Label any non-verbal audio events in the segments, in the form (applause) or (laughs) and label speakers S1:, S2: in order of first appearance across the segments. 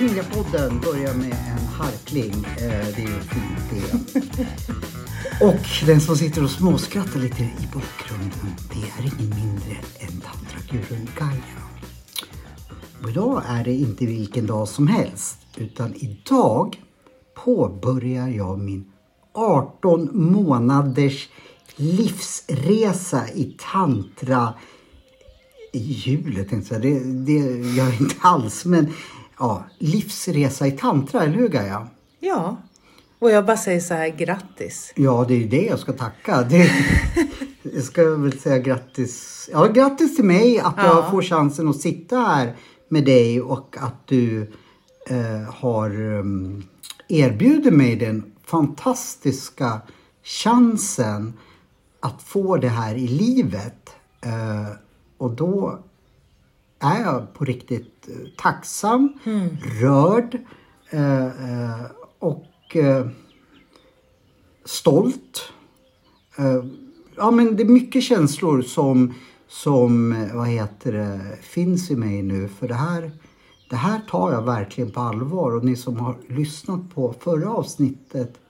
S1: Ninjapodden börjar med en harkling. Eh, Det är ju fint det. (laughs) Och den som sitter och småskrattar lite i bakgrunden, det är ingen mindre än tantragurun Gaia. Och idag är det inte vilken dag som helst, utan idag påbörjar jag min 18 månaders livsresa i tantra i hjulet tänkte jag. Det, det gör jag inte alls. Men ja, livsresa i tantra, eller hur Gaia?
S2: Ja, och jag bara säger så här grattis.
S1: Ja, det är ju det jag ska tacka. Det, (laughs) jag ska väl säga grattis. Ja, grattis till mig att
S2: Ja.
S1: jag får chansen att sitta här med dig och att du eh, har um, erbjudit mig den fantastiska chansen att få det här i livet. Eh, och då är jag på riktigt eh, tacksam, rörd eh, eh, och eh, stolt. Eh, ja men det är mycket känslor som, som eh, vad heter det, finns i mig nu. För det här, det här tar jag verkligen på allvar. Och ni som har lyssnat på förra avsnittet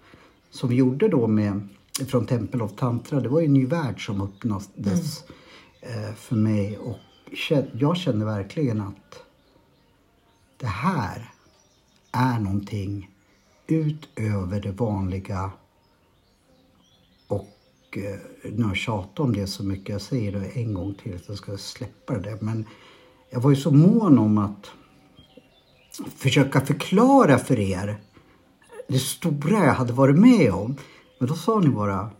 S1: som vi gjorde då med från Temple of Tantra. Det var ju en ny värld som öppnades eh, för mig. Och jag känner verkligen att det här är någonting utöver det vanliga. Och eh, nu har jag tjatat om det så mycket, jag säger det en gång till att jag ska släppa det. Men jag var ju så mån om att försöka förklara för er det stora jag hade varit med om. Men då sa ni bara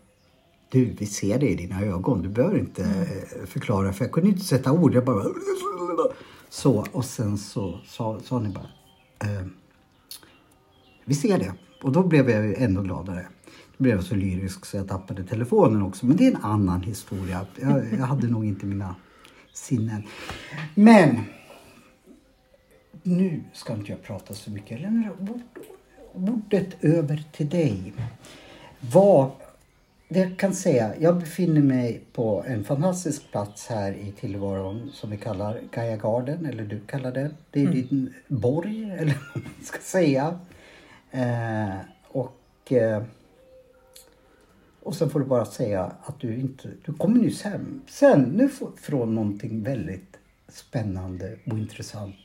S1: du, vi ser det i dina ögon. Du behöver inte eh, förklara. För jag kunde inte sätta ord. Jag bara... Så, och sen så sa, sa ni bara... Eh, vi ser det. Och då blev jag ju ännu gladare. Blev så lyrisk så jag tappade telefonen också. Men det är en annan historia. Jag, jag hade nog inte mina sinnen. Men nu ska inte jag prata så mycket. Jag lämnar ord- ordet över till dig. Vad, det jag kan säga, jag befinner mig på en fantastisk plats här i tillvaron som vi kallar Gaia Garden, eller du kallar den. Det är din borg, eller vad man ska säga. Eh, och, eh, och sen får du bara säga att du inte, du kommer nyss hem. Sen, nu från någonting väldigt spännande och intressant.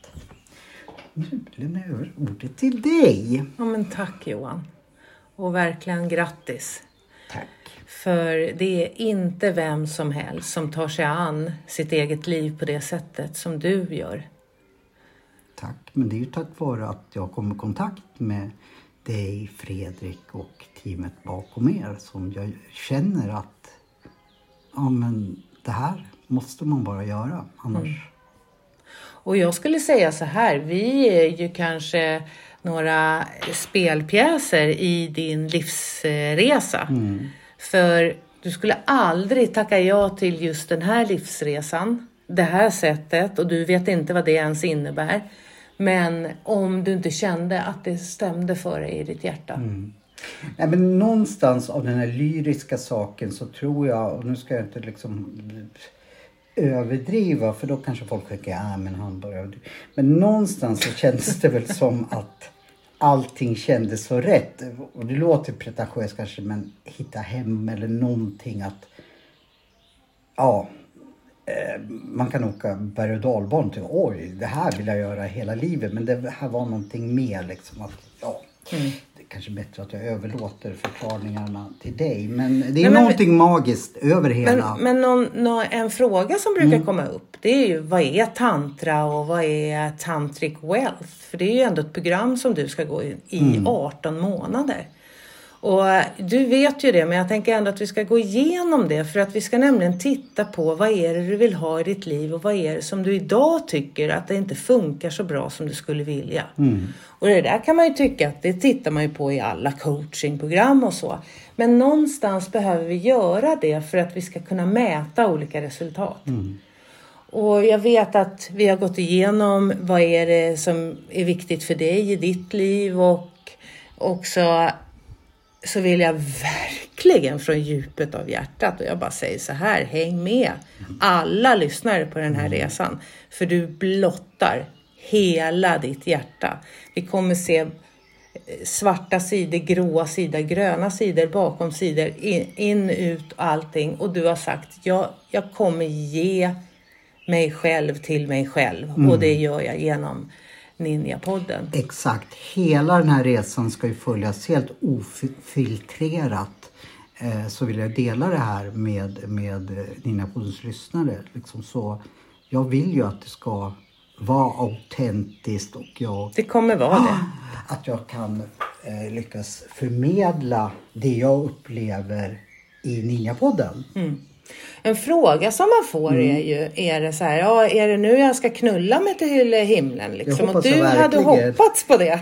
S1: Nu lämnar jag över ordet till dig.
S2: Ja, men tack Johan. Och verkligen grattis.
S1: Tack.
S2: För det är inte vem som helst som tar sig an sitt eget liv på det sättet som du gör.
S1: Tack, men det är ju tack vare att jag kom i kontakt med dig, Fredrik och teamet bakom er som jag känner att ja, men det här måste man bara göra. Annars...
S2: Och jag skulle säga så här, vi är ju kanske några spelpjäser i din livsresa. För du skulle aldrig tacka ja till just den här livsresan, det här sättet och du vet inte vad det ens innebär. Men om du inte kände att det stämde för dig i ditt hjärta.
S1: Nej, men någonstans av den här lyriska saken så tror jag, och nu ska jag inte liksom överdriva för då kanske folk tänker ja men han bara överdriver." Men någonstans så kändes det väl som att allting kändes så rätt. Och det låter pretentiöst kanske men hitta hem eller någonting att ja eh, man kan åka berg och dalbana till oj det här vill jag göra hela livet men det här var någonting mer liksom att ja Mm kanske bättre att jag överlåter förklaringarna till dig men det är
S2: Nej, men-
S1: någonting magiskt över
S2: Men,
S1: hela.
S2: men någon, nå- en fråga som brukar komma upp det är ju vad är tantra och vad är tantric wealth? För det är ju ändå ett program som du ska gå i, i 18 månader. Och du vet ju det men jag tänker ändå att vi ska gå igenom det för att vi ska nämligen titta på vad är det du vill ha i ditt liv och vad är det som du idag tycker att det inte funkar så bra som du skulle vilja. Och det där kan man ju tycka att det tittar man ju på i alla coachingprogram och så. Men någonstans behöver vi göra det för att vi ska kunna mäta olika resultat. Och jag vet att vi har gått igenom vad är det som är viktigt för dig i ditt liv och också så vill jag verkligen från djupet av hjärtat och jag bara säger så här, häng med alla lyssnare på den här resan. För du blottar hela ditt hjärta. Vi kommer se svarta sidor, gråa sidor, gröna sidor, bakom sidor, in, in ut allting. Och du har sagt, jag, jag kommer ge mig själv till mig själv.
S1: Mm.
S2: Och det gör jag genom Ninja-podden.
S1: Exakt. Hela den här resan ska ju följas helt ofiltrerat. Eh, så vill jag dela det här med, med Ninja-poddens lyssnare. Liksom så, jag vill ju att det ska vara autentiskt och jag
S2: Det kommer vara det.
S1: att jag kan eh, lyckas förmedla det jag upplever i Ninjapodden.
S2: Mm. En fråga som man får
S1: Mm.
S2: är ju, är det så här, ja, är det nu jag ska knulla mig till himlen liksom? Och du hade hoppats på det.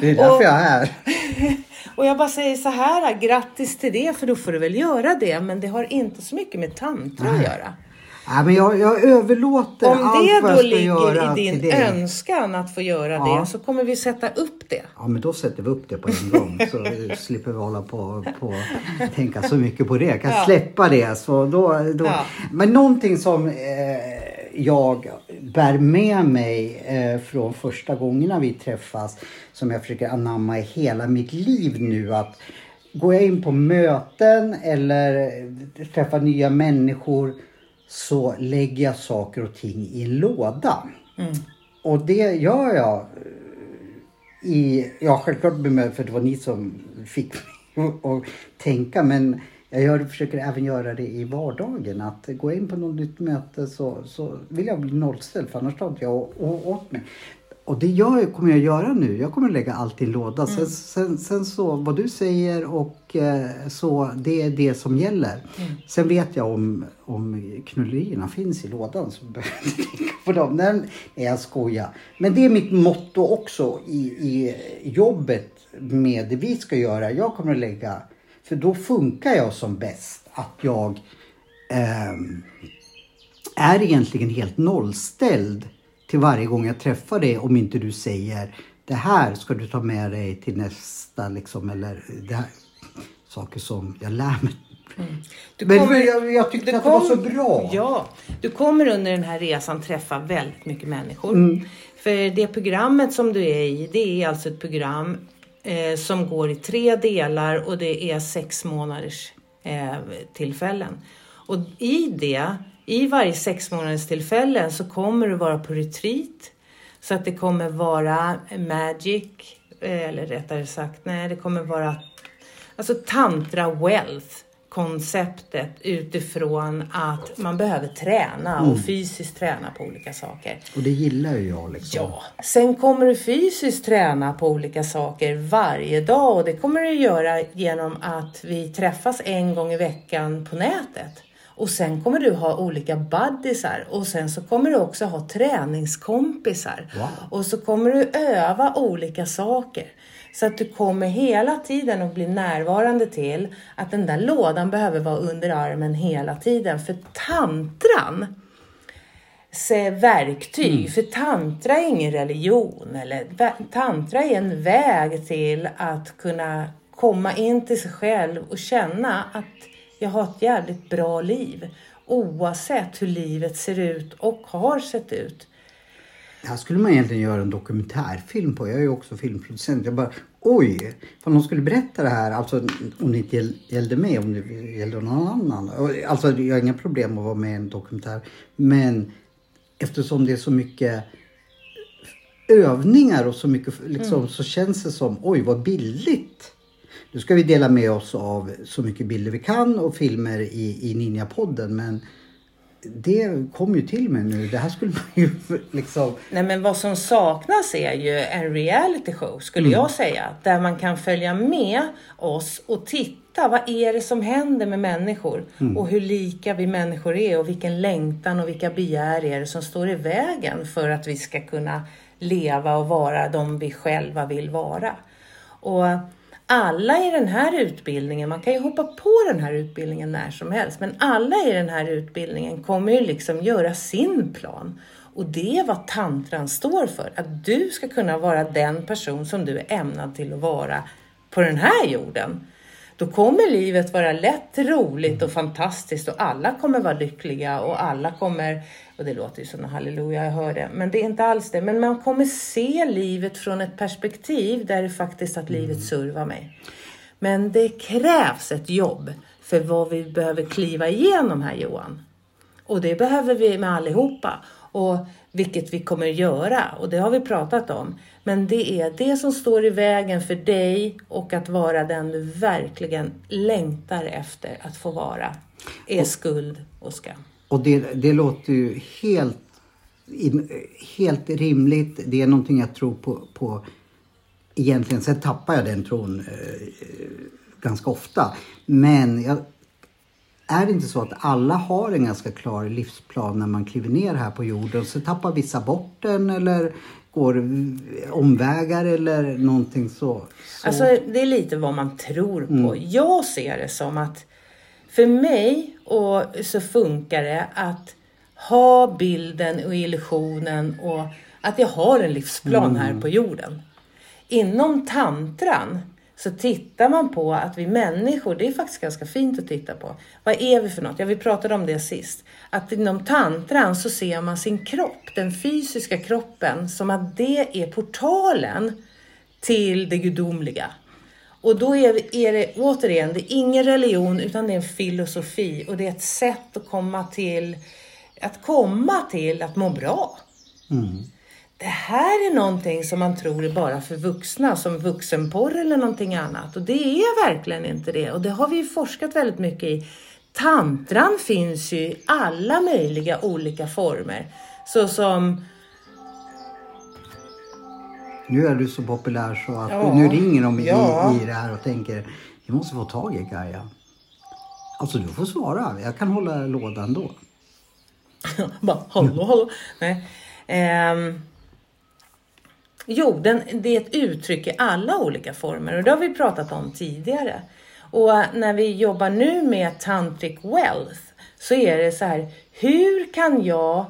S1: Det är därför
S2: Och-
S1: jag är här. (laughs)
S2: Och jag bara säger så här, grattis till det, för då får du väl göra det, men det har inte så mycket med tantra att göra.
S1: Nej, men jag, jag överlåter
S2: Om
S1: allt
S2: det
S1: vad jag
S2: då
S1: ska göra
S2: ligger i din önskan att få göra
S1: Ja.
S2: det, så kommer vi sätta upp det.
S1: Ja men då sätter vi upp det på en gång så (laughs) slipper vi hålla på och tänka så mycket på det. Jag kan
S2: Ja.
S1: släppa det. Så då, då.
S2: Ja.
S1: Men någonting som eh, jag bär med mig eh, från första gångerna vi träffas som jag försöker anamma i hela mitt liv nu att går jag in på möten eller träffar nya människor så lägger jag saker och ting i en låda. Och det gör jag i, ja självklart bemöt för det var ni som fick mig (laughs) att- tänka men jag gör, försöker även göra det i vardagen. Att gå in på något nytt möte så, så vill jag bli nollställd för annars tar inte jag åt mig. Och det gör, kommer jag göra nu. Jag kommer lägga allt i en låda. Sen, sen, sen så vad du säger och eh, så det är det som gäller. Sen vet jag om, om knullerierna finns i lådan så behöver jag inte tänka på dem. Nej, jag skojar. Men det är mitt motto också i, i jobbet med det vi ska göra. Jag kommer att lägga, för då funkar jag som bäst. Att jag ehm, är egentligen helt nollställd till varje gång jag träffar dig om inte du säger det här ska du ta med dig till nästa liksom eller det här. Saker som jag lär mig. Men
S2: kommer-
S1: jag, jag tyckte att det var
S2: kom-
S1: så bra.
S2: Ja, du kommer under den här resan träffa väldigt mycket människor.
S1: Mm.
S2: För det programmet som du är i, det är alltså ett program eh, som går i tre delar och det är sex månaders eh, tillfällen. Och i det, i varje sex månaders tillfällen så kommer du vara på retreat. Så att det kommer vara magic, eh, eller rättare sagt, nej det kommer vara Alltså tantra wealth konceptet utifrån att man behöver träna och fysiskt träna på olika saker.
S1: Och det gillar ju jag liksom.
S2: Ja, sen kommer du fysiskt träna på olika saker varje dag och det kommer du göra genom att vi träffas en gång i veckan på nätet. Och sen kommer du ha olika buddisar och sen så kommer du också ha träningskompisar.
S1: Wow.
S2: Och så kommer du öva olika saker. Så att du kommer hela tiden att bli närvarande till att den där lådan behöver vara under armen hela tiden. För tantran verktyg. För tantra är ingen religion. Eller, tantra är en väg till att kunna komma in till sig själv och känna att jag har ett jävligt bra liv. Oavsett hur livet ser ut och har sett ut.
S1: Det här skulle man egentligen göra en dokumentärfilm på. Jag är ju också filmproducent. Jag bara, oj! Om de skulle berätta det här, alltså om det inte gäll- gällde mig, om det gällde någon annan. Alltså jag har inga problem att vara med i en dokumentär. Men eftersom det är så mycket övningar och så mycket liksom, så känns det som, oj vad billigt. Nu ska vi dela med oss av så mycket bilder vi kan och filmer i, i Ninja-podden men det kom ju till mig nu. Det här skulle man ju (laughs) liksom...
S2: Nej men vad som saknas är ju en reality show skulle jag säga. Där man kan följa med oss och titta. Vad är det som händer med människor? Och hur lika vi människor är och vilken längtan och vilka begär är det som står i vägen för att vi ska kunna leva och vara de vi själva vill vara. Och alla i den här utbildningen, man kan ju hoppa på den här utbildningen när som helst, men alla i den här utbildningen kommer ju liksom göra sin plan. Och det är vad tantran står för, att du ska kunna vara den person som du är ämnad till att vara på den här jorden. Då kommer livet vara lätt, roligt och fantastiskt och alla kommer vara lyckliga och alla kommer, och det låter ju som halleluja jag hör det, men det är inte alls det. Men man kommer se livet från ett perspektiv där det faktiskt att livet servar mig. Men det krävs ett jobb för vad vi behöver kliva igenom här Johan. Och det behöver vi med allihopa. Och vilket vi kommer göra och det har vi pratat om. Men det är det som står i vägen för dig och att vara den du verkligen längtar efter att få vara. Är skuld och skam.
S1: Och det, det låter ju helt, helt rimligt. Det är någonting jag tror på, på egentligen. Sen tappar jag den tron eh, ganska ofta. Men jag, är det inte så att alla har en ganska klar livsplan när man kliver ner här på jorden? Så tappar vissa bort den eller går omvägar eller någonting så. så.
S2: Alltså det är lite vad man tror på. Mm. Jag ser det som att för mig och så funkar det att ha bilden och illusionen och att jag har en livsplan mm. här på jorden. Inom tantran så tittar man på att vi människor, det är faktiskt ganska fint att titta på. Vad är vi för något? Ja, vi pratade om det sist. Att inom tantran så ser man sin kropp, den fysiska kroppen, som att det är portalen till det gudomliga. Och då är, är det återigen, det är ingen religion utan det är en filosofi och det är ett sätt att komma till att komma till att må bra. Mm det här är någonting som man tror är bara för vuxna, som vuxenporr eller någonting annat. Och det är verkligen inte det. Och det har vi forskat väldigt mycket i. Tantran finns ju i alla möjliga olika former. Så som
S1: nu är du så populär så att ja, nu ringer de ja. i, i det här och tänker vi måste få tag i Gaia. Alltså du får svara. Jag kan hålla lådan då. (laughs)
S2: Bara hallå, hallå. Nej. Um, Jo, den, det är ett uttryck i alla olika former och det har vi pratat om tidigare. Och när vi jobbar nu med tantric wealth så är det så här, hur kan jag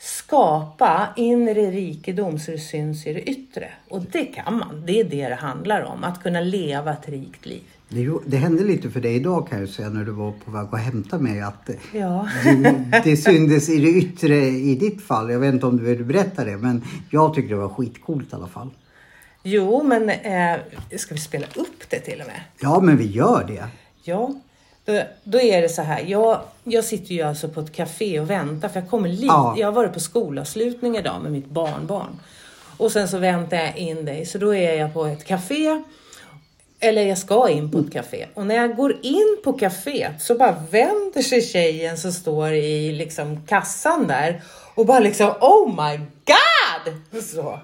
S2: skapa inre rikedom så det syns i det yttre? Och det kan man, det är det det handlar om, att kunna leva ett rikt liv.
S1: Det, det hände lite för dig idag kan jag säga när du var på väg att hämta mig att ja. det, det syndes i det yttre i ditt fall. Jag vet inte om du vill berätta det men jag tycker det var skitcoolt i alla fall.
S2: Jo men eh, ska vi spela upp det till och med?
S1: Ja men vi gör det.
S2: Ja, då, då är det så här. Jag, jag sitter ju alltså på ett café och väntar för jag kommer lite. Ja. Jag har varit på skolavslutning idag med mitt barnbarn. Och sen så väntar jag in dig så då är jag på ett café eller jag ska in på ett café. Och när jag går in på caféet så bara vänder sig tjejen som står i liksom kassan där och bara liksom Oh my God! Så.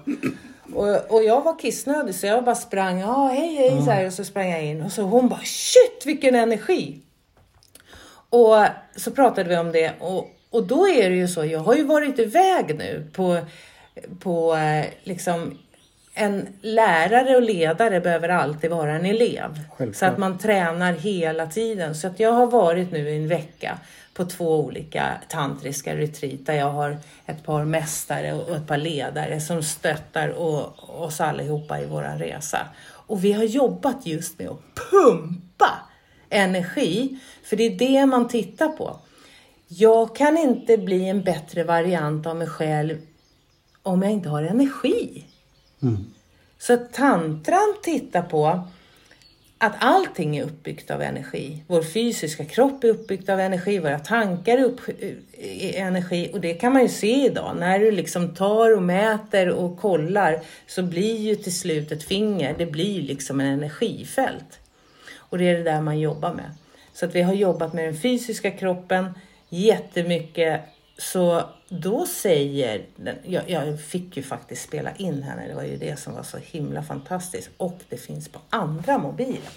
S2: Och, och jag var kissnödig så jag bara sprang, ja hej hej så här, och så sprang jag in och så hon bara shit vilken energi! Och så pratade vi om det och, och då är det ju så, jag har ju varit iväg nu på, på eh, liksom en lärare och ledare behöver alltid vara en elev. Självklart. Så att man tränar hela tiden. Så att jag har varit nu en vecka på två olika tantriska retreat där jag har ett par mästare och ett par ledare som stöttar och, oss allihopa i våran resa. Och vi har jobbat just med att pumpa energi, för det är det man tittar på. Jag kan inte bli en bättre variant av mig själv om jag inte har energi. Mm. Så tantran tittar på att allting är uppbyggt av energi. Vår fysiska kropp är uppbyggd av energi, våra tankar är uppbyggda av energi och det kan man ju se idag. När du liksom tar och mäter och kollar så blir ju till slut ett finger, det blir liksom en energifält. Och det är det där man jobbar med. Så att vi har jobbat med den fysiska kroppen jättemycket så då säger den, jag, jag, fick ju faktiskt spela in henne, det var ju det som var så himla fantastiskt. Och det finns på andra mobiler.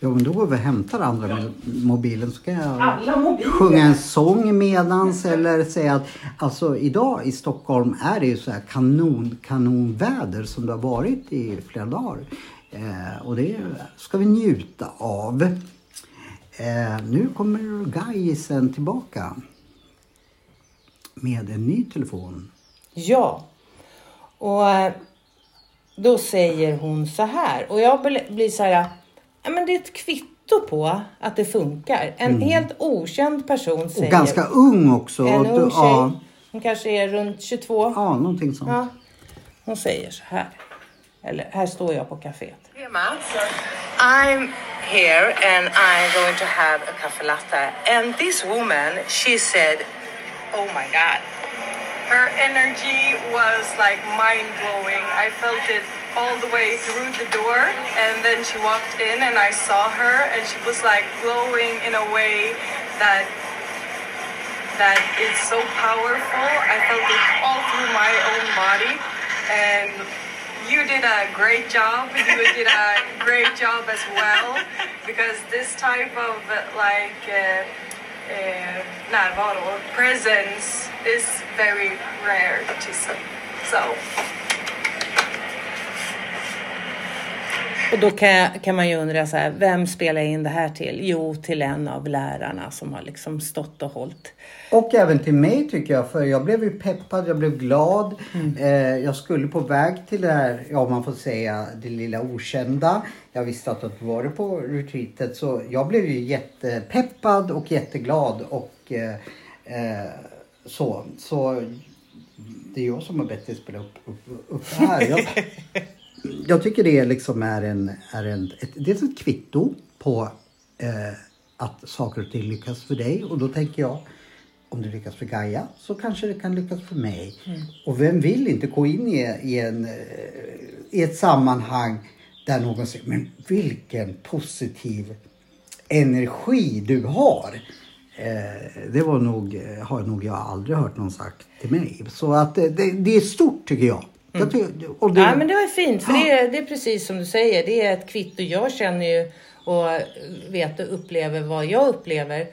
S1: Ja, men då går vi och hämtar andra ja. mobilen så kan jag sjunga en sång medans eller säga att alltså idag i Stockholm är det ju så här kanon, kanonväder som det har varit i flera dagar. Eh, och det ska vi njuta av. Eh, nu kommer Gajisen tillbaka med en ny telefon.
S2: Ja. Och eh, då säger hon så här. Och jag blir så här. Ja, men det är ett kvitto på att det funkar. En helt okänd person säger.
S1: Och ganska ung också.
S2: En ung tjej.
S1: Ja,
S2: Hon kanske är runt 22.
S1: ja någonting sånt.
S2: Ja. Hon säger så här. Eller här står jag på kaféet. I'm here and I'm going to have a cafe latte. And this woman, she said, oh my God.
S3: Her energy was like mind blowing. I felt it all the way through the door, and then she walked in, and I saw her, and she was like glowing in a way that that is so powerful. I felt it all through my own body, and you did a great job. You did a great job as well, because this type of like. Uh, uh, presence is very rare to see. So
S2: Och då kan, kan man ju undra så här, vem spelar jag in det här till? Jo, till en av lärarna som har liksom stått och hållit.
S1: Och även till mig tycker jag, för jag blev ju peppad, jag blev glad. Eh, jag skulle på väg till det här, ja man får säga, det lilla okända. Jag visste att du var på retreatet så jag blev ju jättepeppad och jätteglad och eh, eh, så. Så det är jag som har bett dig spela upp, upp, upp det här. Jag, (laughs) jag tycker det liksom är en, är en ett, dels ett kvitto på eh, att saker och ting lyckas för dig och då tänker jag om det lyckas för Gaia så kanske det kan lyckas för mig. Och vem vill inte gå in i, i, en, eh, i ett sammanhang där någon säger men vilken positiv energi du har. Eh, det var nog, eh, har nog jag aldrig hört någon sagt till mig. Så att eh, det, det är stort tycker jag. Jag tycker, och det,
S2: Ja, men det var fint, för det är, det är precis som du säger. Det är ett kvitto. Jag känner ju och vet och upplever vad jag upplever.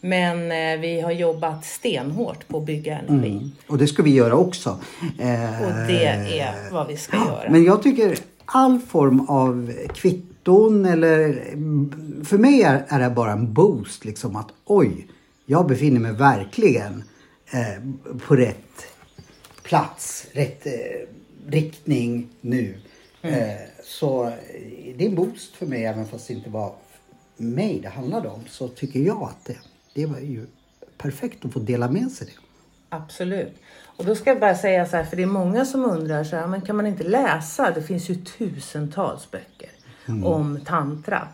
S2: Men eh, vi har jobbat stenhårt på att bygga energi.
S1: Mm. Och det ska vi göra också. Eh,
S2: Och det är vad vi ska göra.
S1: Men jag tycker all form av kvitton eller för mig är, är det bara en boost liksom att oj, jag befinner mig verkligen eh, på rätt plats, rätt eh, riktning nu. Eh, så eh, det är en boost för mig även fast det inte var mig det handlade om så tycker jag att det, det var ju perfekt att få dela med sig det.
S2: Absolut. Och då ska jag bara säga så här, för det är många som undrar så här, men kan man inte läsa? Det finns ju tusentals böcker om tantra.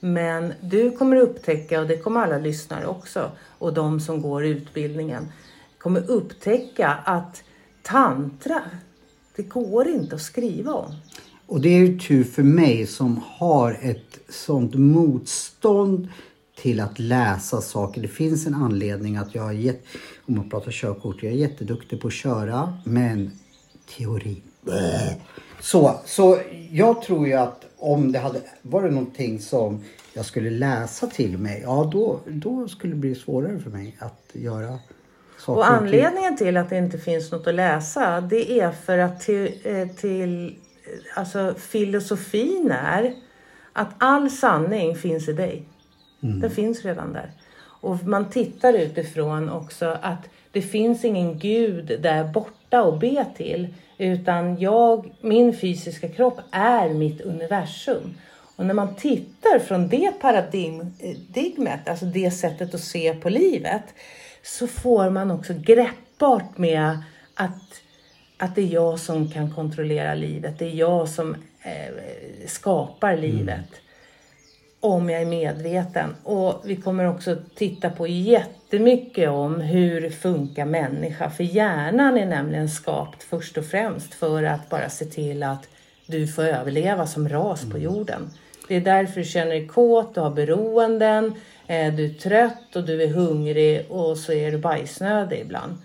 S2: Men du kommer upptäcka, och det kommer alla lyssnare också, och de som går utbildningen, kommer upptäcka att tantra, det går inte att skriva om.
S1: Och det är ju tur för mig som har ett sånt motstånd till att läsa saker. Det finns en anledning att jag har gett... om man pratar körkort, jag är jätteduktig på att köra, men teori... bleh. Så, så jag tror ju att om det hade varit någonting som jag skulle läsa till mig, ja då, då skulle det bli svårare för mig att göra saker
S2: Och anledningen till att det inte finns något att läsa, det är för att till, eh, till eh, alltså filosofin är att all sanning finns i dig. Den finns redan där. Och man tittar utifrån också att det finns ingen gud där borta att be till. Utan jag, min fysiska kropp är mitt universum. Och när man tittar från det paradigmet, alltså det sättet att se på livet, så får man också greppbart med att, att det är jag som kan kontrollera livet. Det är jag som eh, skapar livet. Om jag är medveten. Och vi kommer också titta på jättemycket om hur funkar människa. För hjärnan är nämligen skapt först och främst för att bara se till att du får överleva som ras på jorden. Det är därför du känner dig kåt, du har beroenden, du är trött och du är hungrig och så är du bajsnödig ibland.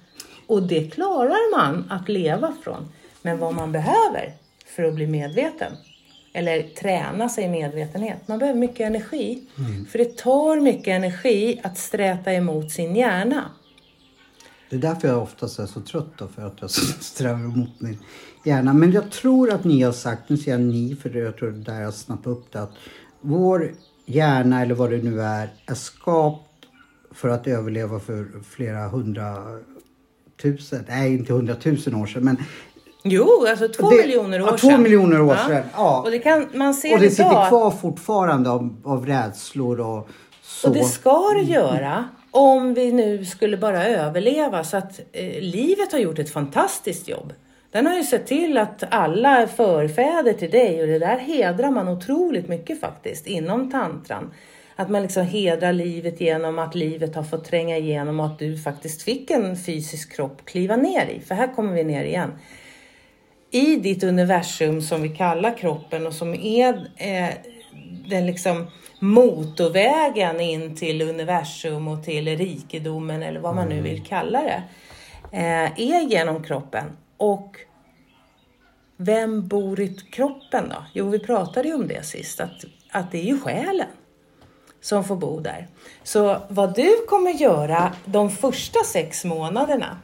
S2: Och det klarar man att leva från. Men vad man behöver för att bli medveten eller träna sig i medvetenhet. Man behöver mycket energi. För det tar mycket energi att sträta emot sin hjärna.
S1: Det är därför jag oftast är så trött då, för att jag (laughs) strävar emot min hjärna. Men jag tror att ni har sagt, nu säger jag ni för jag tror det är där jag snappade upp det, att vår hjärna eller vad det nu är, är skapt för att överleva för flera hundratusen, nej inte hundratusen år sedan men
S2: Jo, alltså två
S1: det-
S2: miljoner år
S1: ja, två
S2: sedan.
S1: miljoner år sedan, ja.
S2: Och det kan man se
S1: och det
S2: idag.
S1: sitter kvar fortfarande av, av rädslor och så.
S2: Och det ska det göra om vi nu skulle bara överleva. Så att eh, livet har gjort ett fantastiskt jobb. Den har ju sett till att alla är förfäder till dig och det där hedrar man otroligt mycket faktiskt inom tantran. Att man liksom hedrar livet genom att livet har fått tränga igenom och att du faktiskt fick en fysisk kropp kliva ner i. För här kommer vi ner igen i ditt universum som vi kallar kroppen och som är eh, den liksom motorvägen in till universum och till rikedomen eller vad man nu vill kalla det. Eh, är genom kroppen. Och vem bor i kroppen då? Jo, vi pratade ju om det sist, att, att det är ju själen som får bo där. Så vad du kommer göra de första sex månaderna,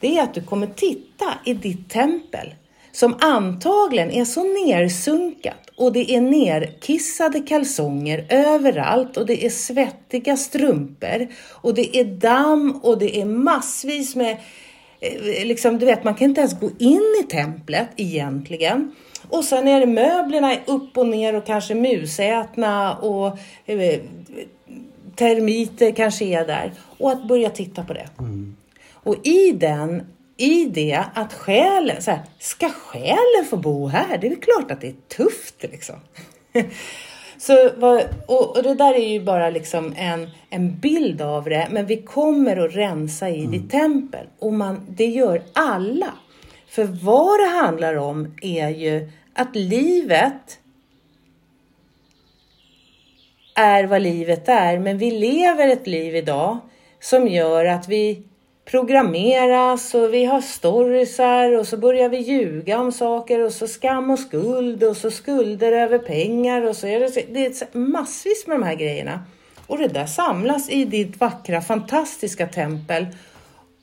S2: det är att du kommer titta i ditt tempel som antagligen är så nersunkat och det är nerkissade kalsonger överallt och det är svettiga strumpor och det är damm och det är massvis med liksom, du vet, man kan inte ens gå in i templet egentligen. Och sen är det möblerna upp och ner och kanske musätna och eh, termiter kanske är där. Och att börja titta på det. Och i den, i det att själen, så här, ska själen få bo här? Det är väl klart att det är tufft liksom. (laughs) Så, vad- och, och det där är ju bara liksom en, en bild av det, men vi kommer att rensa i ditt tempel. Och man, det gör alla. För vad det handlar om är ju att livet är vad livet är, men vi lever ett liv idag som gör att vi programmeras och vi har storiesar och så börjar vi ljuga om saker och så skam och skuld och så skulder över pengar och så är det, det är massvis med de här grejerna. Och det där samlas i ditt vackra, fantastiska tempel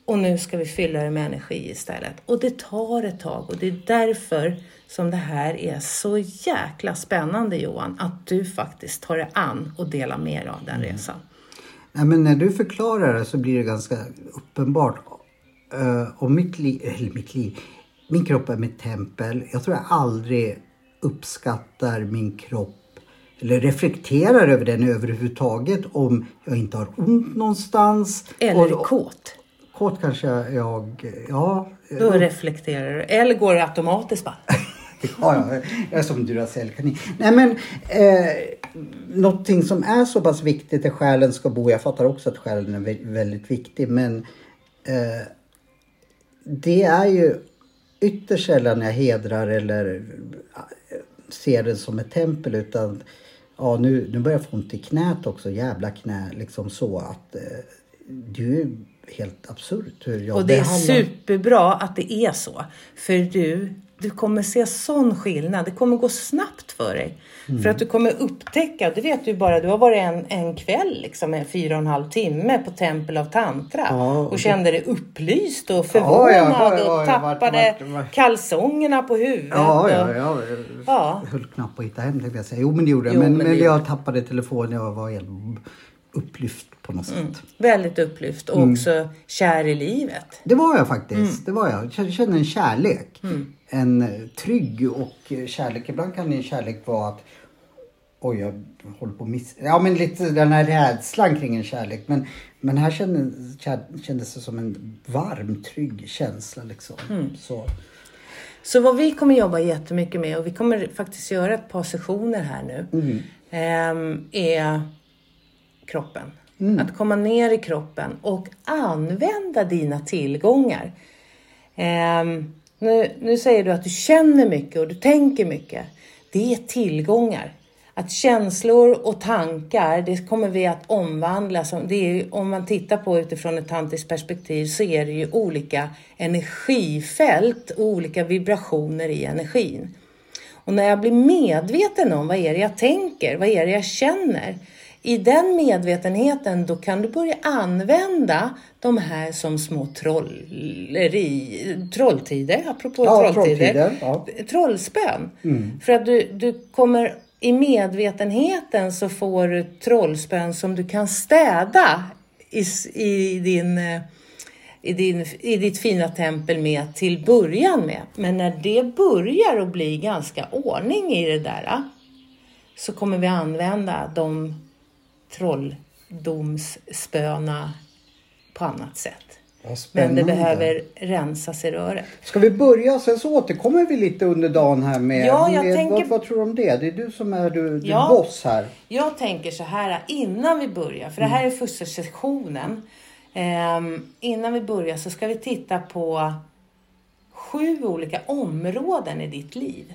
S2: och nu ska vi fylla det med energi istället. Och det tar ett tag och det är därför som det här är så jäkla spännande Johan, att du faktiskt tar dig an och delar med dig av den resan.
S1: Nej, men när du förklarar det så blir det ganska uppenbart. Uh, om mitt liv, eller mitt liv, min kropp är mitt tempel. Jag tror jag aldrig uppskattar min kropp eller reflekterar över den överhuvudtaget om jag inte har ont någonstans.
S2: Eller
S1: Och-
S2: kåt.
S1: Kåt kanske jag, ja.
S2: Då reflekterar du. Eller går det automatiskt bara? (laughs) (laughs)
S1: Ja, ja, jag är som Duracell-kanin. Nej men, eh, någonting som är så pass viktigt är själen ska bo. Jag fattar också att själen är vä- väldigt viktig men eh, det är ju ytterst sällan jag hedrar eller eh, ser det som ett tempel utan ja, nu, nu börjar jag få ont i knät också, jävla knä, liksom så att eh, det är ju helt absurt hur jag
S2: Och det är
S1: behandlar-
S2: superbra att det är så. För du, du kommer se sån skillnad. Det kommer gå snabbt för dig.
S1: Mm.
S2: För att du kommer upptäcka, det vet du bara, du har varit en, en kväll, liksom en fyra och en halv timme på Tempel av Tantra.
S1: Ja, och
S2: och kände dig upplyst och förvånad
S1: Ja, ja,
S2: och tappade
S1: vart- vart-
S2: kalsongerna på huvudet.
S1: Ja, ja,
S2: och,
S1: ja.
S2: Ja.
S1: Jag höll knappt på att hitta hem tänkte jag säga. Jo men det gjorde jag. Men,
S2: men
S1: men, jag tappade telefonen. Jag var helt upplyft på något sätt.
S2: Väldigt upplyft och
S1: Mm.
S2: också kär i livet.
S1: Det var jag faktiskt.
S2: Mm.
S1: Det var jag. Jag kände en kärlek. En eh, trygg och eh, kärlek. Ibland kan en kärlek vara att Oj, jag håller på att miss... Ja, men lite den här rädslan kring en kärlek. Men, men här kändes, kändes det som en varm, trygg känsla liksom.
S2: Mm.
S1: Så.
S2: Så vad vi kommer jobba jättemycket med och vi kommer faktiskt göra ett par sessioner här nu. ehm, är kroppen. Mm. Att komma ner i kroppen och använda dina tillgångar. Eh, nu, nu säger du att du känner mycket och du tänker mycket. Det är tillgångar. Att känslor och tankar, det kommer vi att omvandla. Som, det är, om man tittar på utifrån ett tantiskt perspektiv så är det ju olika energifält och olika vibrationer i energin. Och när jag blir medveten om vad är det jag tänker, vad är det jag känner, i den medvetenheten då kan du börja använda de här som små trolleri, trolltider, apropå
S1: Ja,
S2: trolltider,
S1: trolltider, ja.
S2: trollspön. För att du, du kommer i medvetenheten så får du trollspön som du kan städa i, i, din, eh, i, din, i ditt fina tempel med till början med. Men när det börjar att bli ganska ordning i det där så kommer vi använda de trolldomsspöna på annat sätt. Men det behöver rensas i röret.
S1: Ska vi börja sen så återkommer vi lite under dagen här med...
S2: Ja, jag
S1: med
S2: tänker-
S1: vad, vad tror du om det? Det är du som är du, du
S2: Ja.
S1: boss här.
S2: Jag tänker så här innan vi börjar, för det här är första sessionen. Ehm, innan vi börjar så ska vi titta på sju olika områden i ditt liv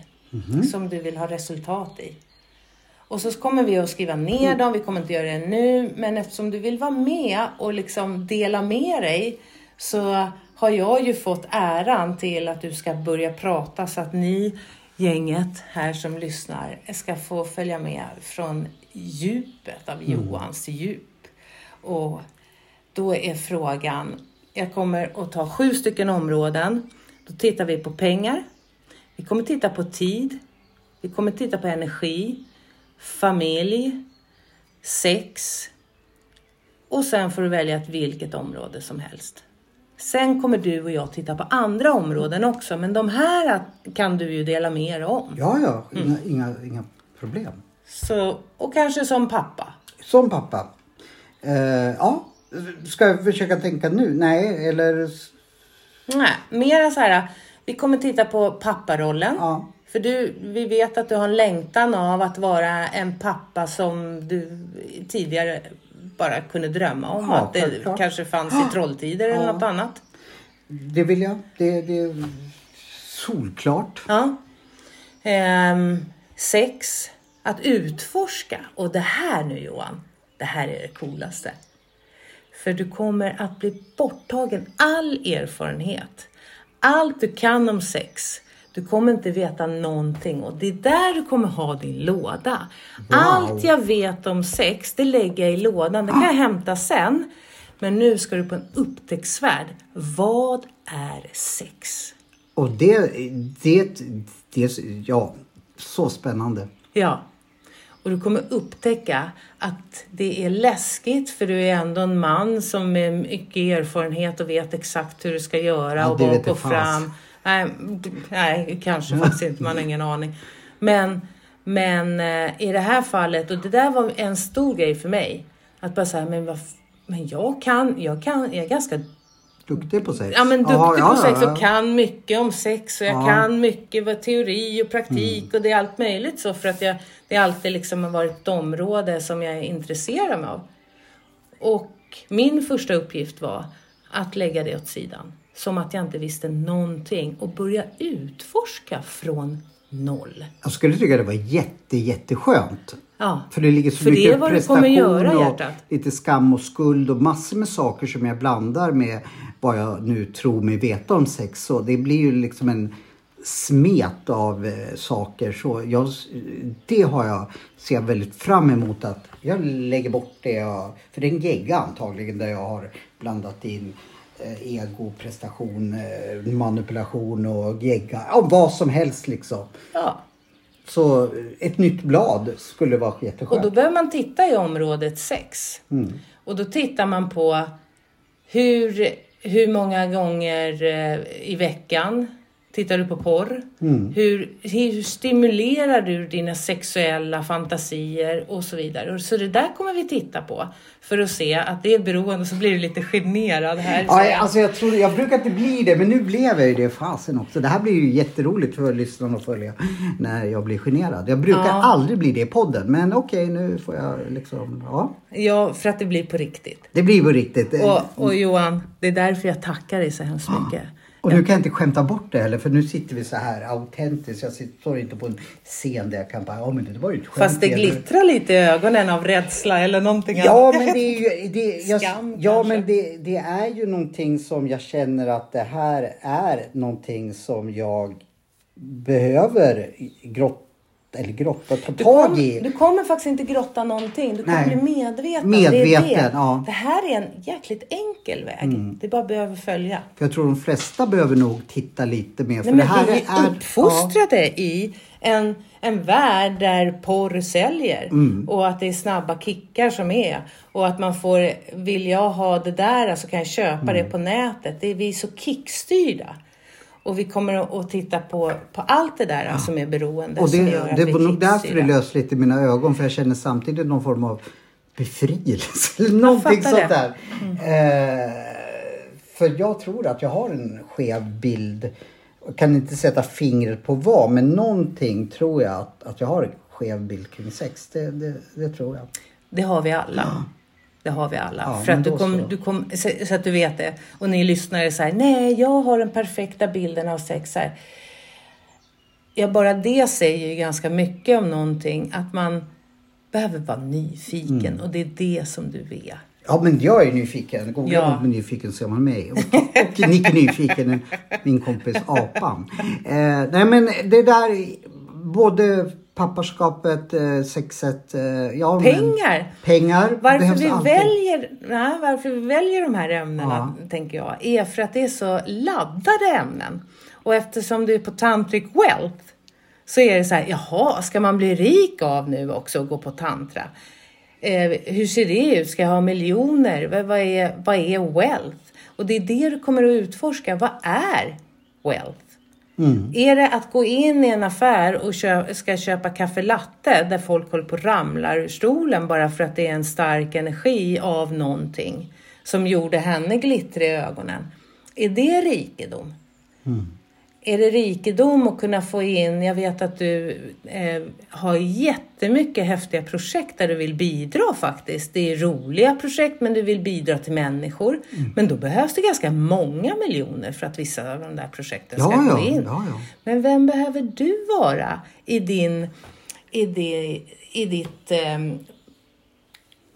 S2: som du vill ha resultat i. Och så kommer vi att skriva ner dem, vi kommer inte göra det nu, men eftersom du vill vara med och liksom dela med dig så har jag ju fått äran till att du ska börja prata så att ni, gänget här som lyssnar, ska få följa med från djupet av Johans djup. Och då är frågan, jag kommer att ta sju stycken områden. Då tittar vi på pengar, vi kommer titta på tid, vi kommer titta på energi, familj, sex och sen får du välja ett vilket område som helst. Sen kommer du och jag titta på andra områden också, men de här kan du ju dela med er om.
S1: Ja, ja.
S2: Mm.
S1: Inga, inga, inga problem.
S2: Så, och kanske som pappa.
S1: Som pappa. Eh, ja. Ska jag försöka tänka nu? Nej, eller...
S2: Nej, mera så här, vi kommer titta på papparollen.
S1: Ja.
S2: För du, vi vet att du har en längtan av att vara en pappa som du tidigare bara kunde drömma om.
S1: Ja,
S2: att det
S1: självklart.
S2: kanske fanns i trolltider eller
S1: Ja.
S2: något annat.
S1: Det vill jag. Det, det är solklart.
S2: Ja. Ehm, sex, att utforska. Och det här nu Johan, det här är det coolaste. För du kommer att bli borttagen all erfarenhet. Allt du kan om sex. Du kommer inte veta någonting och det är där du kommer ha din låda. Allt jag vet om sex, det lägger jag i lådan. Det kan jag hämta sen. Men nu ska du på en upptäcktsfärd. Vad är sex?
S1: Och det, det, det, ja, så spännande.
S2: Ja. Och du kommer upptäcka att det är läskigt för du är ändå en man som med mycket erfarenhet och vet exakt hur du ska göra
S1: Ja,
S2: och bak och fram. Nej, nej, kanske faktiskt inte. Man har ingen aning. Men, men eh, i det här fallet, och det där var en stor grej för mig. Att bara säga, men, men jag kan, jag kan, jag är ganska
S1: Duktig på sex.
S2: Ja men duktig
S1: ja,
S2: på sex
S1: ja,
S2: och kan mycket om sex och jag
S1: Ja.
S2: kan mycket vad teori och praktik och det är allt möjligt så för att jag, det har alltid liksom varit ett område som jag är intresserad mig av. Och min första uppgift var att lägga det åt sidan. Som att jag inte visste någonting och börja utforska från noll.
S1: Jag skulle tycka det var jätte, jätteskönt.
S2: Ja,
S1: För det ligger så
S2: det
S1: mycket
S2: du
S1: prestation
S2: göra,
S1: och
S2: hjärtat.
S1: lite skam och skuld och massor med saker som jag blandar med vad jag nu tror mig veta om sex. Så det blir ju liksom en smet av eh, saker. Så jag, det har jag, ser jag väldigt fram emot att jag lägger bort det. Jag, för det är en gegga antagligen där jag har blandat in ego, prestation, eh, manipulation och gegga. Ja, vad som helst liksom.
S2: ja.
S1: Så eh, ett nytt blad skulle vara
S2: Och
S1: jätteskönt.
S2: då behöver man titta i området sex. Och då tittar man på hur, hur många gånger eh, i veckan tittar du på porr? Hur, hur stimulerar du dina sexuella fantasier och så vidare. Så det där kommer vi titta på för att se att det är beroende. Så blir du lite generad här.
S1: Ja, alltså jag, tror, jag brukar inte bli det, men nu blev jag ju det fasen också. Det här blir ju jätteroligt för lyssnarna att följa när jag blir generad. Jag brukar
S2: Ja.
S1: aldrig bli det i podden, men okej nu får jag liksom, ja.
S2: Ja, för att det blir på riktigt.
S1: Det blir på riktigt.
S2: Och, och Johan, det är därför jag tackar dig så hemskt mycket.
S1: Och nu kan jag inte skämta bort det heller, för nu sitter vi så här autentiskt. Jag står inte på en scen där jag kan bara, ja men det var ju ett skämt.
S2: Fast det
S1: Peter."
S2: glittrar lite i ögonen av rädsla eller någonting
S1: Ja
S2: annat.
S1: men det är ju, det, jag,
S2: Skam,
S1: ja,
S2: kanske.
S1: men det, det är ju någonting som jag känner att det här är någonting som jag behöver grotta eller grotta, ta tag i.
S2: Du kommer faktiskt inte grotta någonting. Du kommer
S1: Nej.
S2: bli medveten.
S1: Medveten,
S2: det, det.
S1: ja. Mm.
S2: det här är en jäkligt enkel väg. Det bara behöver följa.
S1: För jag tror de flesta behöver nog titta lite mer. För
S2: Nej,
S1: det här
S2: vi är
S1: är,
S2: uppfostrade i en, en värld där porr säljer
S1: Mm.
S2: och att det är snabba kickar som är och att man får, vill jag ha det där så kan jag köpa
S1: Mm.
S2: det på nätet. Det är vi är så kickstyrda. Och vi kommer att- titta på, på allt det där som är beroende
S1: Och
S2: som
S1: det,
S2: gör att
S1: det var
S2: är
S1: nog därför det lös lite i mina ögon. För jag känner samtidigt någon form av befrielse. (laughs) Eller någonting sånt där. Eh, för jag tror att jag har en skev bild. Jag kan inte sätta fingret på vad. Men någonting tror jag att, att jag har en skev bild kring sex. Det, det, det tror jag.
S2: Det har vi alla. Det har vi alla.
S1: Ja,
S2: För att du kom,
S1: så.
S2: du kom, så, så att du vet det. Och ni lyssnare säger nej, jag har den perfekta bilden av sex här. Ja, bara det säger ju ganska mycket om någonting. Att man behöver vara nyfiken
S1: Mm.
S2: och det är det som du vet.
S1: Ja men jag är nyfiken. Googla
S2: Ja.
S1: med nyfiken ser man mig. Och, och Nick är nyfiken, min kompis apan. Eh, nej men det där, både pappaskapet, eh, sexet, eh, ja
S2: Pengar!
S1: Pengar
S2: Varför vi,
S1: alltid.
S2: väljer, nej, varför vi väljer de här ämnena, tänker jag, är för att det är så laddade ämnen. Och eftersom du är på Tantric Wealth så är det så här, jaha, ska man bli rik av nu också och gå på tantra? Eh, hur ser det ut? Ska jag ha miljoner? Vad, vad, är, vad är wealth? Och det är det du kommer att utforska. Vad är wealth? Är det att gå in i en affär och kö- ska köpa kaffe latte där folk håller på att ramlar ur stolen bara för att det är en stark energi av någonting som gjorde henne glittrig i ögonen? Är det rikedom? Är det rikedom att kunna få in, jag vet att du eh, har jättemycket häftiga projekt där du vill bidra faktiskt. Det är roliga projekt men du vill bidra till människor. Men då behövs det ganska många miljoner för att vissa av de där projekten ska
S1: Ja,
S2: gå
S1: ja,
S2: in.
S1: ja.
S2: Men vem behöver du vara i, din, i, det, i ditt ehm,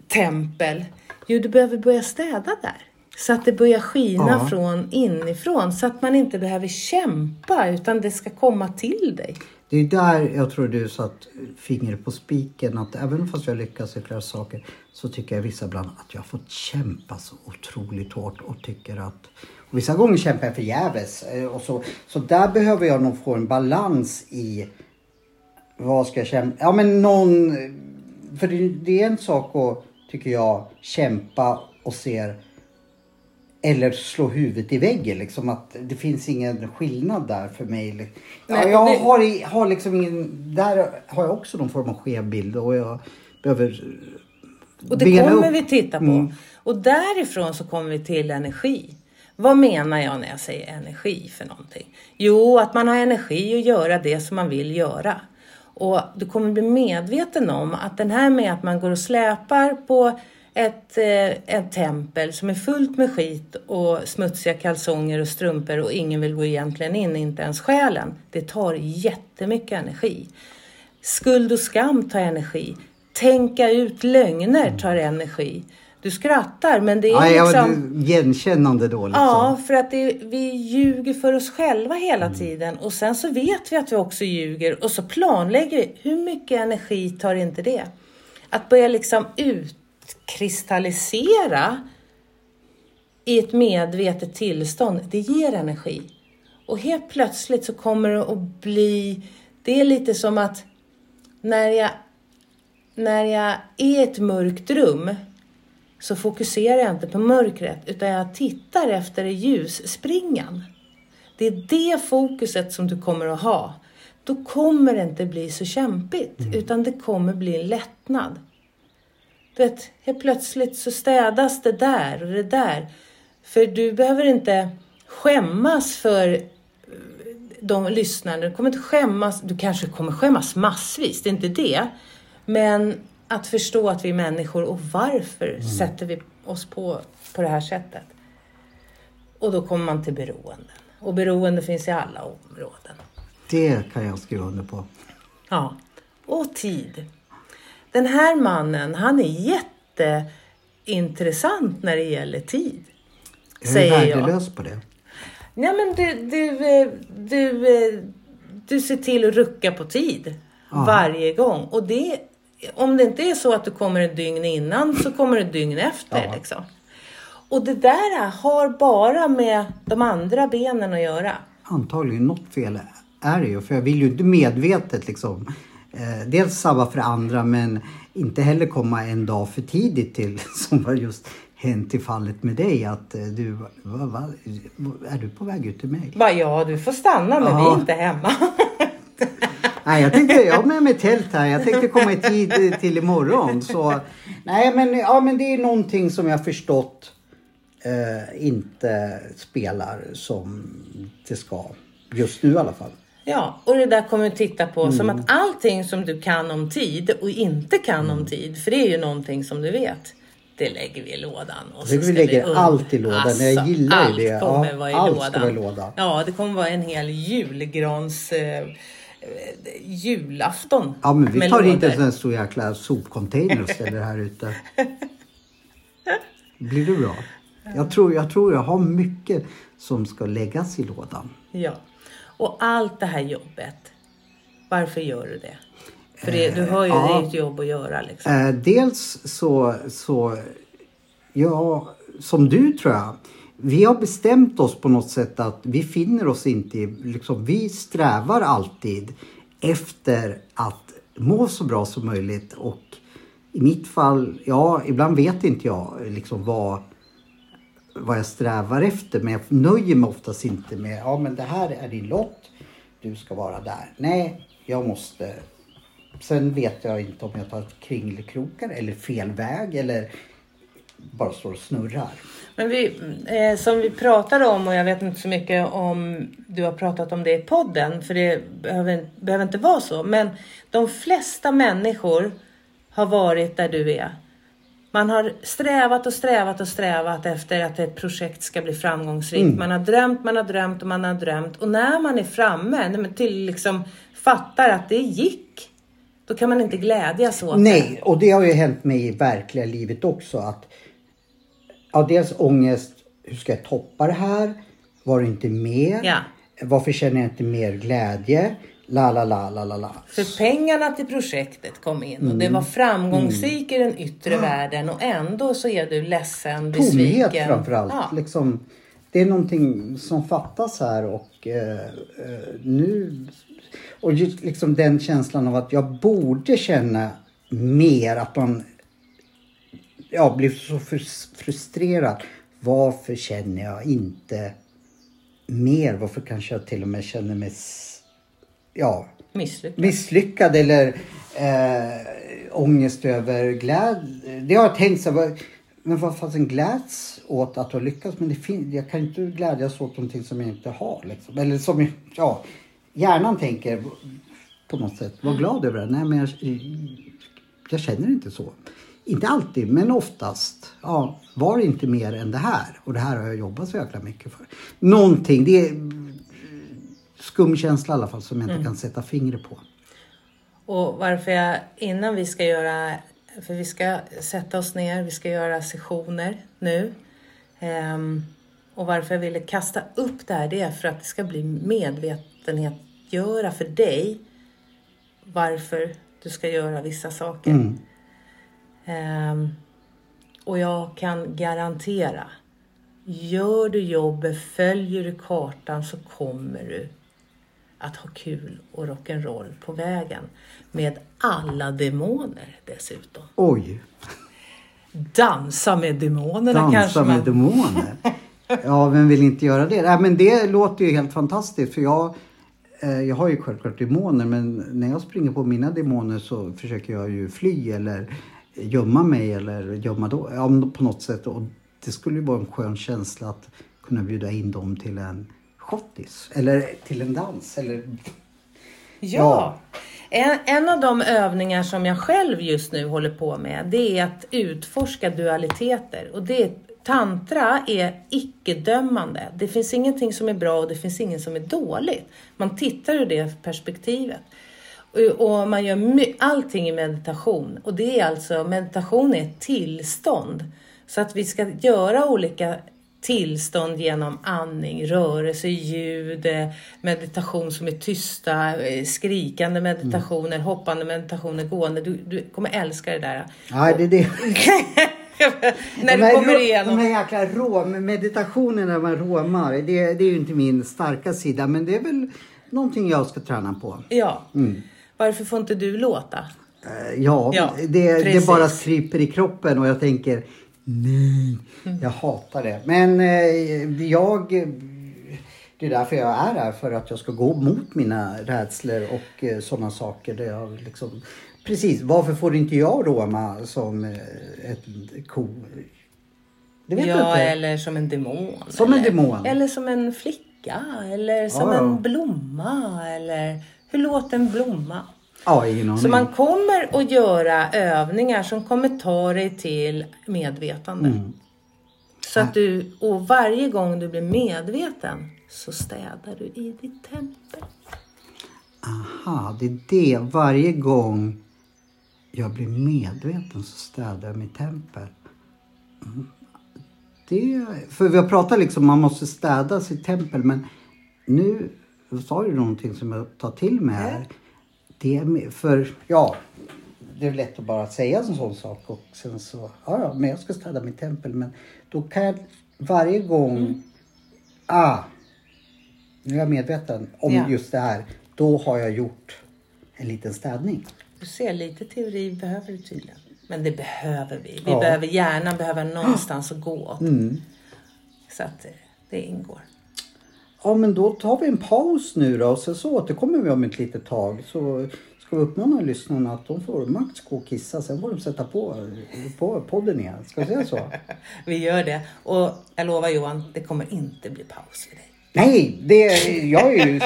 S2: tempel? Jo, du behöver börja städa där. Så att det börjar skina
S1: Ja.
S2: från inifrån. Så att man inte behöver kämpa utan det ska komma till dig.
S1: Det är där jag tror du satt fingret på spiken. Att även fast jag lyckas i flera saker så tycker jag vissa ibland att jag har fått kämpa så otroligt hårt och tycker att och vissa gånger kämpar jag förgäves. eh, Och så, så där behöver jag nog få en balans i vad ska jag kämpa? Ja men någon... För det, det är en sak att, tycker jag, kämpa och ser eller slå huvudet i väggen. Liksom att det finns ingen skillnad där för mig. Ja, jag har, har liksom ingen... Där har jag också någon form av skev bild och jag behöver
S2: Och det kommer
S1: upp.
S2: vi titta på.
S1: Mm.
S2: Och därifrån så kommer vi till energi. Vad menar jag när jag säger energi för någonting? Jo, att man har energi att göra det som man vill göra. Och du kommer bli medveten om att den här med att man går och släpar på ett, eh, ett tempel som är fullt med skit och smutsiga kalsonger och strumpor och ingen vill gå egentligen in, inte ens själen. Det tar jättemycket energi. Skuld och skam tar energi. Tänka ut lögner tar energi. Du skrattar men det är
S1: Ja,
S2: liksom...
S1: igenkännande då liksom.
S2: Ja, för att det, vi ljuger för oss själva hela tiden och sen så vet vi att vi också ljuger och så planlägger vi. Hur mycket energi tar inte det? Att börja liksom utkristallisera i ett medvetet tillstånd, det ger energi. Och helt plötsligt så kommer det att bli, det är lite som att när jag, när jag är i ett mörkt rum så fokuserar jag inte på mörkret utan jag tittar efter ljusspringan. Det är det fokuset som du kommer att ha. Då kommer det inte bli så kämpigt utan det kommer bli en lättnad. Du vet, helt plötsligt så städas det där och det där. För du behöver inte skämmas för eh, de lyssnarna. Du kommer inte skämmas. Du kanske kommer skämmas massvis, det är inte det. Men att förstå att vi är människor och varför sätter vi oss på, på det här sättet. Och då kommer man till beroenden. Och beroende finns i alla områden.
S1: Det kan jag skriva under på.
S2: Ja, och tid. Den här mannen, han är jätteintressant när det gäller tid.
S1: Jag är
S2: Säger jag.
S1: värdelös på det.
S2: Nej men du, du, eh, du, eh, du ser till att rucka på tid. varje gång. Och det, om det inte är så att du kommer ett dygn innan så kommer du ett dygn efter.
S1: Ja.
S2: Liksom. Och det där har bara med de andra benen att göra.
S1: Antagligen något fel är det ju. För jag vill ju inte medvetet liksom eh, dels sabba för andra men inte heller komma en dag för tidigt till (laughs) som var just hänt i fallet med dig att eh, du, va, va, är du på väg ut till mig?
S2: Bara, ja, du får stanna men vi
S1: Ja.
S2: är inte hemma. (laughs)
S1: Nej, jag tänkte, jag har med mig tält här. Jag tänkte komma i tid till imorgon. Så, nej, men, ja, men det är någonting som jag förstått eh, inte spelar som det ska. Just nu i alla fall.
S2: Ja, och det där kommer vi titta på
S1: Mm.
S2: som att allting som du kan om tid och inte kan
S1: Mm.
S2: om tid, för det är ju någonting som du vet, det lägger vi i lådan. Och så
S1: vi lägger
S2: und-
S1: allt i lådan. Jag gillar
S2: allt
S1: det.
S2: kommer
S1: Ja,
S2: vara i
S1: allt
S2: lådan.
S1: ska vara i lådan.
S2: Ja, det kommer vara en hel julgrans... Eh, eh, julafton
S1: Ja, men vi tar inte en sån här stor jäkla sopcontainer och ställer här ute. (laughs) Blir det bra? Jag tror, jag tror jag har mycket som ska läggas i lådan.
S2: Ja. Och allt det här jobbet, varför gör du det? För det, du hör ju,
S1: ja.
S2: det är ett jobb att göra liksom.
S1: Eh, dels så, så, ja, som du tror jag. Vi har bestämt oss på något sätt att vi finner oss inte i, liksom, vi strävar alltid efter att må så bra som möjligt och i mitt fall, ja, ibland vet inte jag liksom vad, vad jag strävar efter men jag nöjer mig oftast inte med, ja men det här är din lott, du ska vara där. Nej, jag måste Sen vet jag inte om jag tar kringelkrokar eller fel väg eller bara står och snurrar.
S2: Men vi, eh, som vi pratade om och jag vet inte så mycket om du har pratat om det i podden för det behöver, behöver inte vara så. Men de flesta människor har varit där du är. Man har strävat och strävat och strävat efter att ett projekt ska bli framgångsrikt. Man har drömt, man har drömt och man har drömt. Och när man är framme, till liksom fattar att det gick, då kan man inte glädjas åt det.
S1: Nej, och det har ju hänt mig i verkliga livet också att ja, dels ångest, hur ska jag toppa det här? Var det inte mer?
S2: Ja.
S1: Varför känner jag inte mer glädje? La, la, la, la, la, la.
S2: För pengarna till projektet kom in och
S1: Mm.
S2: det var framgångsrik i den yttre världen och ändå så är du ledsen,
S1: Tomhet
S2: besviken.
S1: framförallt.
S2: Ja.
S1: Liksom, det är någonting som fattas här och eh, eh, nu... Och just liksom den känslan av att jag borde känna mer att man ja, blir så frus- frustrerad. Varför känner jag inte mer? Varför kanske jag till och med känner mig ja,
S2: Misslyckad.
S1: misslyckad eller eh, ångest över glädje. Det har jag tänkt så här, men vad fasen gläds åt att ha lyckats? Men det fin- jag kan inte glädjas åt någonting som jag inte har. Liksom. Eller som, ja, hjärnan tänker på något sätt, var glad över det. Nej, men jag, jag känner inte så. Inte alltid, men oftast. Ja, var inte mer än det här. Och det här har jag jobbat så jäkla mycket för. Någonting, det är skum känsla i alla fall som jag inte kan sätta fingret på.
S2: Och varför jag, innan vi ska göra, för vi ska sätta oss ner, vi ska göra sessioner nu. Ehm, och varför jag ville kasta upp det här, det är för att det ska bli medvetenhetgöra för dig varför du ska göra vissa saker. Ehm, och jag kan garantera, gör du jobbet, följer du kartan så kommer du att ha kul och rock'n'roll på vägen. Med alla demoner dessutom.
S1: Oj,
S2: Dansa med demonerna kanske
S1: dansa
S2: man...
S1: med demoner. Ja, vem vill inte göra det? Nej, men det låter ju helt fantastiskt för jag, eh, jag har ju självklart demoner men när jag springer på mina demoner så försöker jag ju fly eller gömma mig eller gömma då, ja, på något sätt. Och det skulle ju vara en skön känsla att kunna bjuda in dem till en schottis eller till en dans eller
S2: Ja. En, en av de övningar som jag själv just nu håller på med det är att utforska dualiteter. Och det tantra är icke-dömande. Det finns ingenting som är bra och det finns inget som är dåligt. Man tittar ur det perspektivet. Och, man gör allting i meditation. Och det är alltså, meditation är ett tillstånd. Så att vi ska göra olika tillstånd genom andning, rörelse, ljud, eh, meditation som är tysta, eh, skrikande meditationer,
S1: Mm.
S2: hoppande meditationer, gående. Du, du kommer älska det där.
S1: Nej, det är det. (laughs)
S2: När du kommer
S1: rå-
S2: igenom.
S1: De här jäkla rå, meditationerna man råmar, det, det är ju inte min starka sida. Men det är väl någonting jag ska träna på.
S2: Ja.
S1: Mm.
S2: Varför får inte du låta?
S1: Eh, Ja,
S2: Ja,
S1: det, det bara kryper i kroppen och jag tänker nej,
S2: Mm.
S1: jag hatar det. Men eh, jag, det är därför jag är här, för att jag ska gå mot mina rädslor och eh, sådana saker. Där jag liksom, precis, varför får inte jag råma som eh, ett ko? Det vet jag
S2: Ja,
S1: inte.
S2: eller som en demon.
S1: Som en
S2: eller,
S1: demon.
S2: Eller som en flicka. Eller som
S1: Ja, ja.
S2: en blomma. Eller hur låter en blomma?
S1: Ja, ingen aning.
S2: Så man kommer att göra övningar som kommer ta dig till medvetande.
S1: Mm.
S2: Så att du, och varje gång du blir medveten så städar du i ditt tempel.
S1: Aha, det är det. Varje gång jag blir medveten så städar jag mitt tempel. Mm. Det, för vi har pratat liksom man måste städa sitt tempel men nu sa du någonting som jag tar till mig här. Det med, för ja, det är lätt att bara säga en sån sak och sen så, ja, ja men jag ska städa mitt tempel men då kan jag varje gång, ah, nu är jag medveten om
S2: Ja.
S1: just det här. Då har jag gjort en liten städning.
S2: Du ser, lite teori behöver du tydligen. Men det behöver vi. Vi
S1: Ja.
S2: behöver, hjärnan behöver någonstans att gå.
S1: Mm.
S2: Så att eh, det ingår.
S1: Ja men då tar vi en paus nu då och sen så återkommer vi om ett litet tag. Så ska vi uppmana lyssnarna att de får max gå och kissa. Sen får de sätta på, på podden igen. Ska vi säga så? (laughs)
S2: Vi gör det. Och jag lovar Johan, det kommer inte bli paus för dig.
S1: Nej, det, jag är ju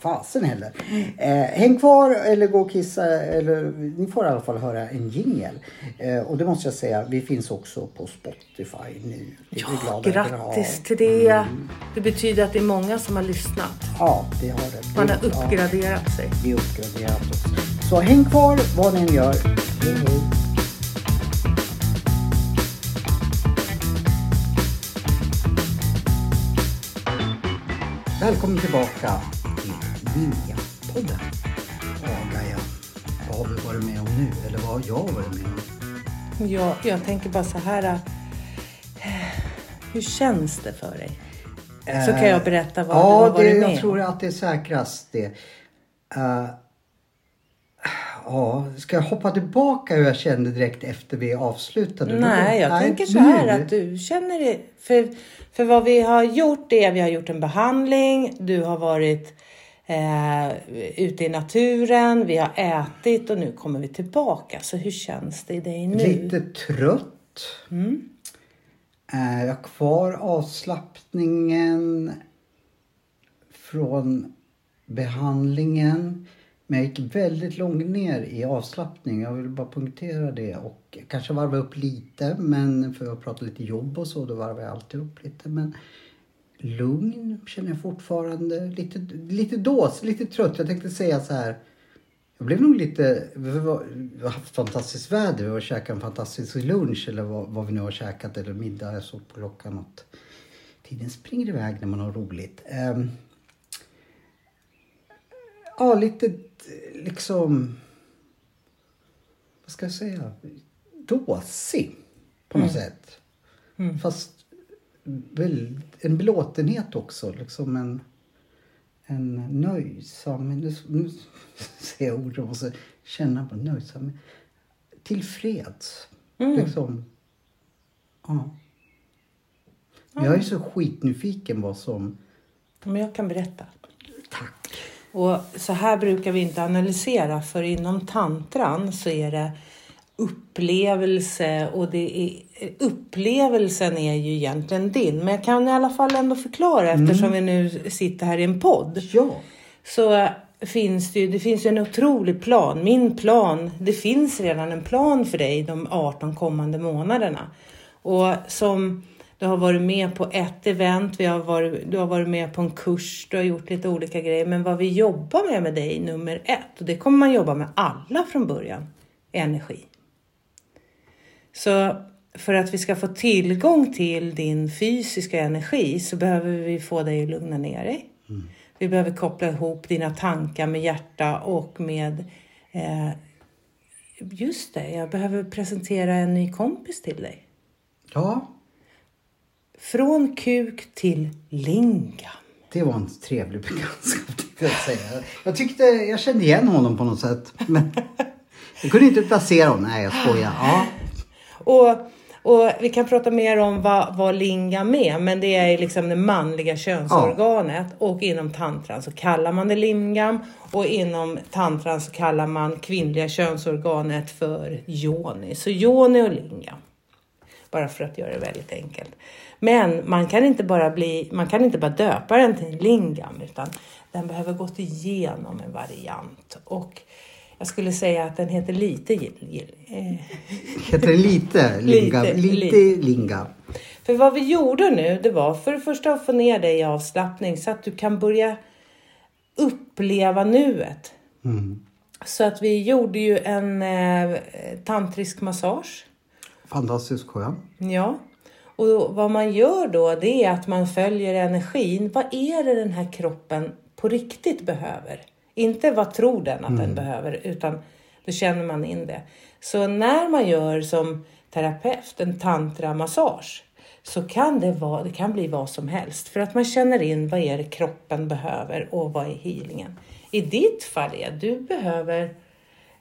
S1: fasen heller. Eh, häng kvar eller gå och kissa. Eller, ni får i alla fall höra en jingel. Eh, och det måste jag säga, vi finns också på Spotify nu. Det ha.
S2: Grattis till det. Det betyder att det är många som har lyssnat.
S1: Ja, det har det.
S2: Man har
S1: Ja.
S2: uppgraderat sig.
S1: vi uppgraderat oss. Så häng kvar vad ni än gör. Hej, hej. Välkommen tillbaka till Ninja-podden. Ja, Gaia. Vad har vi varit med om nu? Eller vad har jag varit med om?
S2: Jag, jag tänker bara så här. eh, Hur känns det för dig? Så kan jag berätta vad du har
S1: Ja,
S2: varit
S1: det,
S2: med
S1: jag
S2: om.
S1: tror att det är säkrast det. Eh, ja, ska jag hoppa tillbaka hur jag kände direkt efter vi avslutade?
S2: Nej, jag
S1: Nej,
S2: tänker så här
S1: nu.
S2: att du känner det. För, för vad vi har gjort är vi har gjort en behandling. Du har varit eh, ute i naturen. Vi har ätit och nu kommer vi tillbaka. Så hur känns det i dig nu?
S1: Lite trött.
S2: Mm.
S1: Eh, jag kvar avslappningen från behandlingen. Men jag gick väldigt långt ner i avslappning. Jag vill bara punktera det. Och kanske varva upp lite. Men för att prata lite jobb och så, då varvar jag alltid upp lite. Men lugn känner jag fortfarande. Lite, lite dås, lite trött. Jag tänkte säga så här. Jag blev nog lite... Vi har haft fantastiskt väder. Vi har käkat en fantastisk lunch eller vad, vad vi nu har käkat. Eller middag. Jag såg på klockan att tiden springer iväg när man har roligt. Um, ja, lite liksom... Vad ska jag säga? Dåsig på något sätt. Fast väl, en belåtenhet också. Liksom en, en nöjsam... Nu, nu säger jag ord jag måste känna på. Nöjsam. Tillfreds. Liksom. Ja. Jag är så skitnyfiken vad som...
S2: Men jag kan berätta.
S1: Tack.
S2: Och så här brukar vi inte analysera för inom tantran så är det upplevelse och det är, upplevelsen är ju egentligen din. Men jag kan i alla fall ändå förklara eftersom vi nu sitter här i en podd.
S1: Ja.
S2: Så finns det ju, det finns ju en otrolig plan. Min plan, det finns redan en plan för dig de 18 kommande månaderna. Och som du har varit med på ett event, vi har varit, du har varit med på en kurs, du har gjort lite olika grejer. Men vad vi jobbar med med dig nummer ett, och det kommer man jobba med alla från början, är energi. Så för att vi ska få tillgång till din fysiska energi så behöver vi få dig att lugna ner dig. Vi behöver koppla ihop dina tankar med hjärta och med eh, Just det, jag behöver presentera en ny kompis till dig.
S1: Ja,
S2: från kuk till lingam.
S1: det var en trevlig bekantskap. tänkte Jag, säga. jag tyckte jag kände igen honom på något sätt. Men jag kunde inte placera honom. Nej, jag skojar. Ja,
S2: Och, och vi kan prata mer om vad, vad lingam är, men det är liksom det manliga könsorganet. Och inom tantran så kallar man det lingam och inom tantran så kallar man kvinnliga könsorganet för yoni. Så yoni och lingam. Bara för att göra det väldigt enkelt. Men man kan inte bara, bli, man kan inte bara döpa den till en lingam utan den behöver gått igenom en variant. Och jag skulle säga att den heter lite... Eh,
S1: heter det lite (laughs) linga?
S2: Lite,
S1: Lite,
S2: lite.
S1: linga.
S2: För vad vi gjorde nu, det var för det första att få ner dig i avslappning så att du kan börja uppleva nuet.
S1: Mm.
S2: Så att vi gjorde ju en eh, tantrisk massage.
S1: Fantastiskt skön.
S2: Ja. Och vad man gör då, det är att man följer energin. Vad är det den här kroppen på riktigt behöver? Inte vad tror den att den behöver, utan då känner man in det. Så när man gör som terapeut en tantramassage så kan det, vara, det kan bli vad som helst. För att man känner in vad är det kroppen behöver och vad är healingen. I ditt fall är du behöver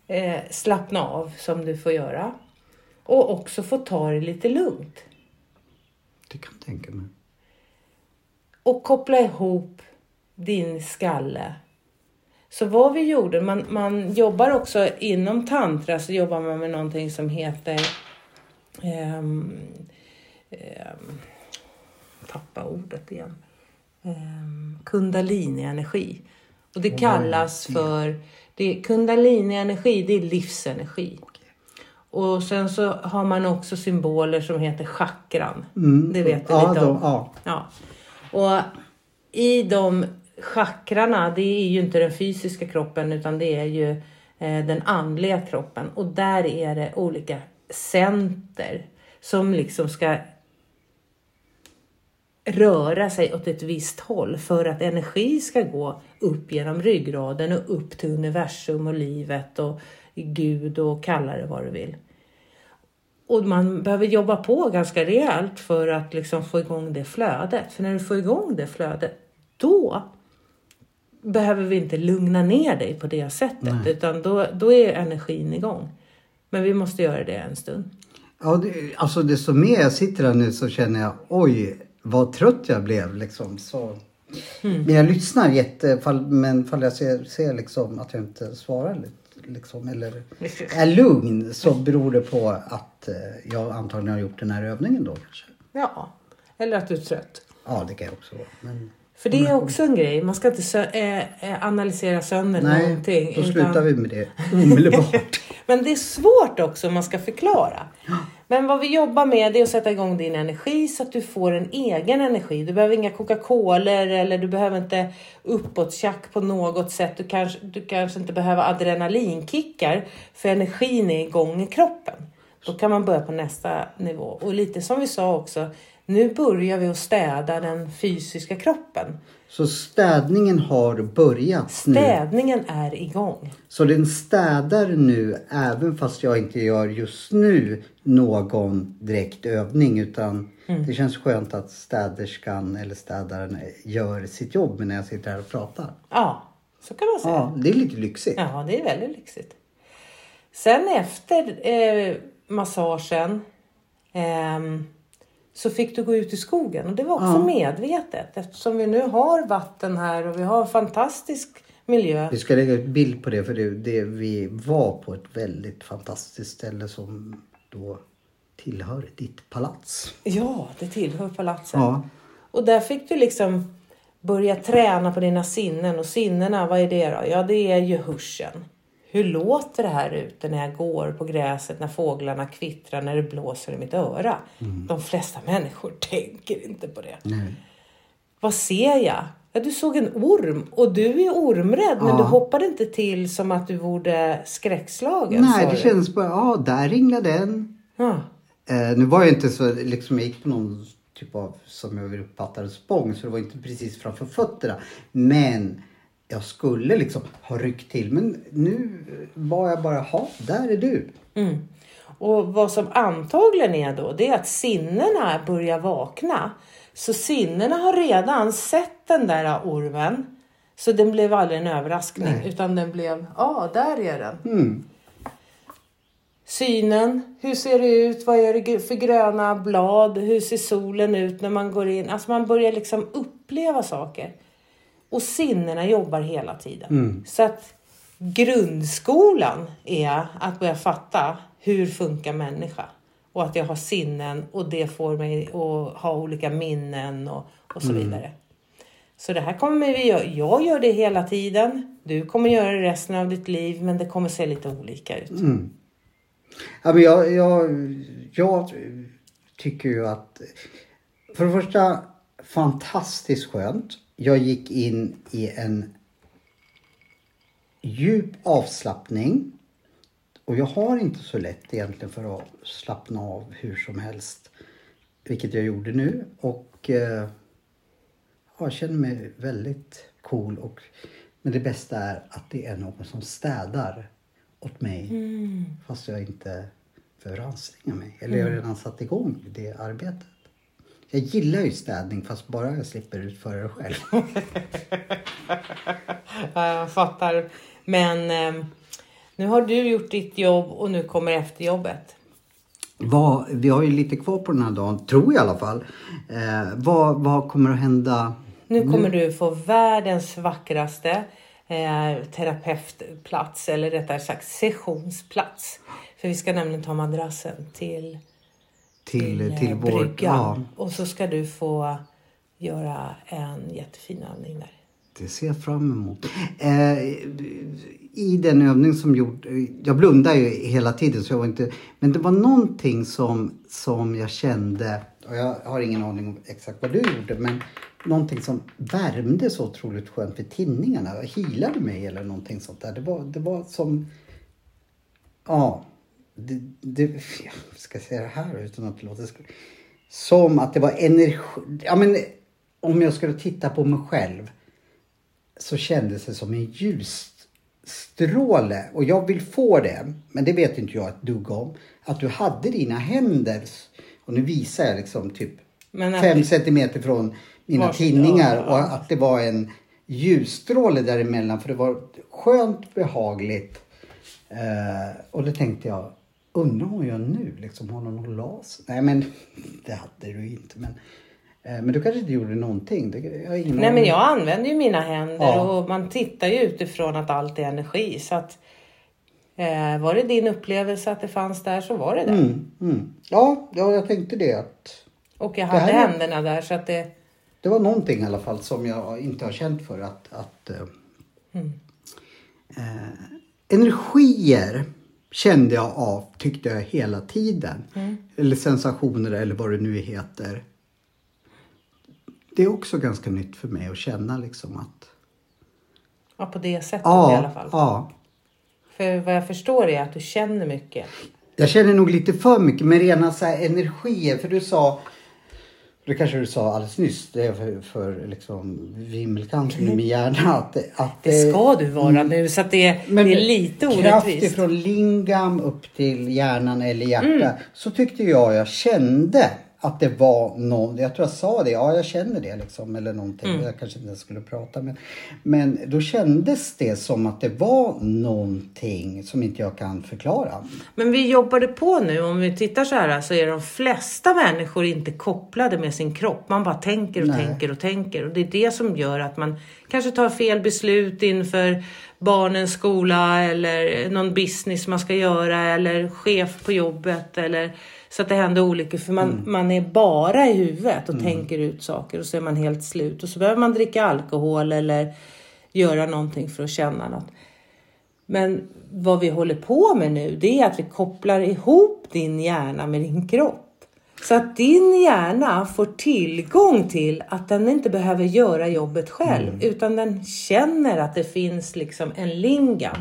S2: eh, slappna av som du får göra. Och också få ta det lite lugnt.
S1: Det kan jag tänka mig.
S2: och koppla ihop din skalle. Så vad vi gjorde, man, man jobbar också inom tantra så jobbar man med någonting som heter ehm, ehm, tappa ordet igen. Um, kundalini-energi. Och det kallas för, det, kundalini-energi det är livsenergi. Och sen så har man också symboler som heter chakran.
S1: Mm.
S2: Det vet du
S1: ja,
S2: lite om.
S1: då, ja.
S2: Ja. Och i de chakrarna, det är ju inte den fysiska kroppen utan det är ju eh, den andliga kroppen. Och där är det olika center som liksom ska röra sig åt ett visst håll för att energi ska gå upp genom ryggraden och upp till universum och livet och Gud och kalla det vad du vill. Och man behöver jobba på ganska rejält för att liksom få igång det flödet. För när du får igång det flödet, då behöver vi inte lugna ner dig på det sättet.
S1: Nej.
S2: Utan då, då är energin igång. Men vi måste göra det en stund.
S1: Ja, det, alltså desto mer jag sitter här nu så känner jag oj vad trött jag blev liksom. Så.
S2: Mm.
S1: Men jag lyssnar jätte, men fall jag ser, ser liksom att jag inte svarar li- liksom, eller är lugn så beror det på att eh, jag antagligen har gjort den här övningen då kanske.
S2: Ja, eller att du är trött.
S1: Ja, det kan jag också vara. Men,
S2: För det är också en grej. Man ska inte sö- eh, analysera sönder
S1: nej,
S2: någonting.
S1: då
S2: utan-
S1: slutar vi med det omedelbart. (laughs)
S2: Men det är svårt också om man ska förklara. Men vad vi jobbar med är att sätta igång din energi så att du får en egen energi. Du behöver inga coca-color eller du behöver inte uppåttjack på något sätt. Du kanske, du kanske inte behöver adrenalinkickar för energin är igång i kroppen. Då kan man börja på nästa nivå. Och lite som vi sa också, nu börjar vi att städa den fysiska kroppen.
S1: Så städningen har börjat nu.
S2: Städningen är igång.
S1: Så den städar nu även fast jag inte gör just nu någon direkt övning utan
S2: Mm.
S1: det känns skönt att städerskan eller städaren gör sitt jobb när jag sitter här och pratar.
S2: Ja, så kan man säga.
S1: Ja, det är lite lyxigt.
S2: Ja, det är väldigt lyxigt. Sen efter eh, massagen ehm, så fick du gå ut i skogen och det var också
S1: Ja.
S2: medvetet eftersom vi nu har vatten här och vi har en fantastisk miljö.
S1: Vi ska lägga ut bild på det för det, det, vi var på ett väldigt fantastiskt ställe som då tillhör ditt palats.
S2: Ja, det tillhör palatset.
S1: Ja,
S2: Och där fick du liksom börja träna på dina sinnen och sinnena, vad är det då? Ja, det är ju hörseln. Hur låter det här ute när jag går på gräset, när fåglarna kvittrar, när det blåser i mitt öra? De flesta människor (laughs) tänker inte på det.
S1: nej.
S2: Vad ser jag? Ja, du såg en orm och du är ormrädd men
S1: Ja.
S2: du hoppade inte till som att du vore skräckslagen.
S1: Nej, det
S2: du.
S1: känns bara, ja där ringlade den.
S2: Ja.
S1: Eh, nu var jag inte så, liksom jag gick på någon typ av, som jag vill uppfatta det, spång. Så det var inte precis framför fötterna. Men jag skulle liksom ha ryckt till. Men nu var jag bara, ha, där är du.
S2: Mm. Och vad som antagligen är då, det är att sinnena börjar vakna. Så sinnena har redan sett den där ormen. Så den blev aldrig en överraskning
S1: Nej.
S2: utan den blev, ja ah, där är den.
S1: Mm.
S2: Synen, hur ser det ut? Vad är det för gröna blad? Hur ser solen ut när man går in? Alltså man börjar liksom uppleva saker. Och sinnena jobbar hela tiden. Så att grundskolan är att börja fatta hur funkar människa? Och att jag har sinnen och det får mig att ha olika minnen och, och så vidare. Så det här kommer vi göra. Jag gör det hela tiden. Du kommer göra det resten av ditt liv men det kommer se lite olika ut.
S1: Ja, men jag, jag, jag tycker ju att... För det första, fantastiskt skönt. Jag gick in i en djup avslappning. Och jag har inte så lätt egentligen för att slappna av hur som helst. Vilket jag gjorde nu. Och eh, ja, jag känner mig väldigt cool. Och, men det bästa är att det är någon som städar åt mig. Fast jag inte behöver anstränga mig. Eller jag har redan satt igång det arbetet. Jag gillar ju städning fast bara jag slipper utföra det själv. (laughs)
S2: Ja, jag fattar. Men eh, nu har du gjort ditt jobb och nu kommer efterjobbet.
S1: vad, vi har ju lite kvar på den här dagen, tror jag i alla fall. Eh, vad, vad kommer att hända?
S2: Nu kommer du få världens vackraste eh, terapeutplats, eller rättare sagt sessionsplats. För vi ska nämligen ta madrassen till,
S1: Till,
S2: eh,
S1: till vår...
S2: bryggan.
S1: Ja,
S2: Och så ska du få göra en jättefin övning där.
S1: det ser jag fram emot. Eh, I den övning som gjort... Jag blundade ju hela tiden så jag var inte... Men det var någonting som, som jag kände... Och jag har ingen aning om exakt vad du gjorde men någonting som värmde så otroligt skönt vid tinningarna. Healade mig eller någonting sånt där. Det var, det var som... Ja. Det, det, jag ska säga det här utan att det låter... Som att det var energi... Ja men om jag skulle titta på mig själv så kändes det som en ljusstråle. Och jag vill få det, men det vet inte jag ett dugg om. Att du hade dina händer, och nu visar jag liksom typ fem centimeter från mina
S2: Vars-
S1: tinningar.
S2: ja, ja.
S1: Och att det var en ljusstråle däremellan. För det var skönt behagligt. Eh, och då tänkte jag, undrar vad hon gör nu? Liksom, har någon las? Nej men det hade du inte. Men, eh, men du kanske inte gjorde någonting? Det, jag ingen
S2: Nej men jag använder ju mina händer
S1: Ja.
S2: och man tittar ju utifrån att allt är energi. Så att eh, var det din upplevelse att det fanns där så var det det.
S1: Mm, mm. Ja, ja, jag tänkte det. Att
S2: Och jag hade
S1: här är-
S2: händerna där så att det...
S1: det var någonting i alla fall som jag inte har känt för. Att, att, eh, eh, energier kände jag av, tyckte jag hela tiden. Eller sensationer eller vad det nu heter. Det är också ganska nytt för mig att känna liksom att...
S2: Ja, på det sättet
S1: Ja,
S2: i alla fall.
S1: ja.
S2: För vad jag förstår är att du känner mycket.
S1: Jag känner nog lite för mycket med rena så här energier. För du sa, det kanske du sa alldeles nyss, det är för, för liksom vimmelkanten i min hjärna. Att, att
S2: Det ska du vara nu så att det, är- det är lite
S1: kraft
S2: orättvist.
S1: ifrån lingam upp till hjärnan eller hjärta.
S2: Mm.
S1: Så tyckte jag jag kände att det var någon, jag tror jag sa det, ja jag känner det liksom eller någonting.
S2: Mm.
S1: Jag kanske inte skulle prata men, men då kändes det som att det var någonting som inte jag kan förklara.
S2: Men vi jobbade på nu, om vi tittar så här så är de flesta människor inte kopplade med sin kropp. Man bara tänker och
S1: Nej.
S2: tänker och tänker. Och det är det som gör att man kanske tar fel beslut inför barnens skola eller någon business man ska göra eller chef på jobbet eller så att det händer olyckor. För man, man är bara i huvudet och tänker ut saker och så är man helt slut. Och så behöver man dricka alkohol eller göra någonting för att känna något. Men vad vi håller på med nu det är att vi kopplar ihop din hjärna med din kropp. Så att din hjärna får tillgång till att den inte behöver göra jobbet själv utan den känner att det finns liksom en lingam.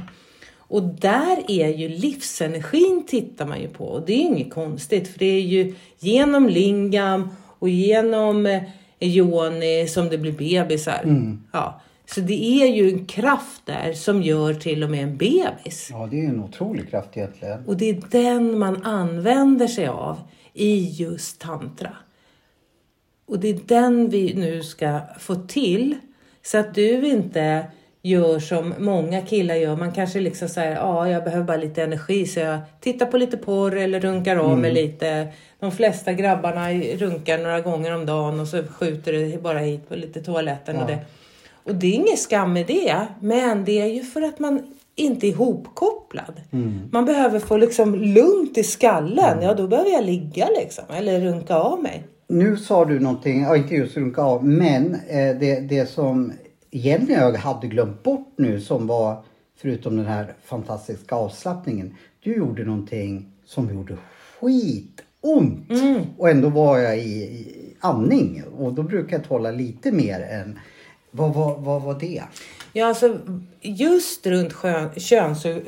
S2: Och där är ju livsenergin tittar man ju på och det är inget konstigt för det är ju genom lingam och genom eh, yoni som det blir bebisar.
S1: Mm.
S2: Ja. Så det är ju en kraft där som gör till och med en bebis.
S1: Ja, det är en otrolig kraft egentligen.
S2: Och det är den man använder sig av i just tantra. Och det är den vi nu ska få till så att du inte gör som många killar gör. Man kanske liksom säger, ja jag behöver bara lite energi så jag tittar på lite porr eller runkar av mig lite. De flesta grabbarna runkar några gånger om dagen och så skjuter det bara hit på lite toaletten och det. Och det är ingen skam i det, men det är ju för att man inte är ihopkopplad. Man behöver få liksom lugnt i skallen. Ja, då behöver jag ligga liksom eller runka av mig.
S1: Nu sa du någonting, ja inte just runka av, men eh, det, det som egentligen jag hade glömt bort nu som var, förutom den här fantastiska avslappningen. Du gjorde någonting som gjorde skitont. Och ändå var jag i, i andning och då brukar jag tåla lite mer än, vad, vad, vad var det?
S2: Ja, alltså just runt skön, könslingam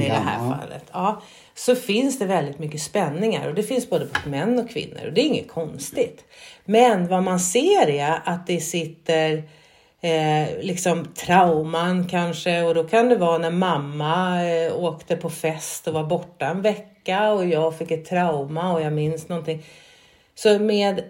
S2: i det här
S1: ja.
S2: fallet. Ja, så finns det väldigt mycket spänningar och det finns både på män och kvinnor och det är inget konstigt. Men vad man ser är att det sitter eh, liksom trauman kanske och då kan det vara när mamma eh, åkte på fest och var borta en vecka och jag fick ett trauma och jag minns någonting. Så med,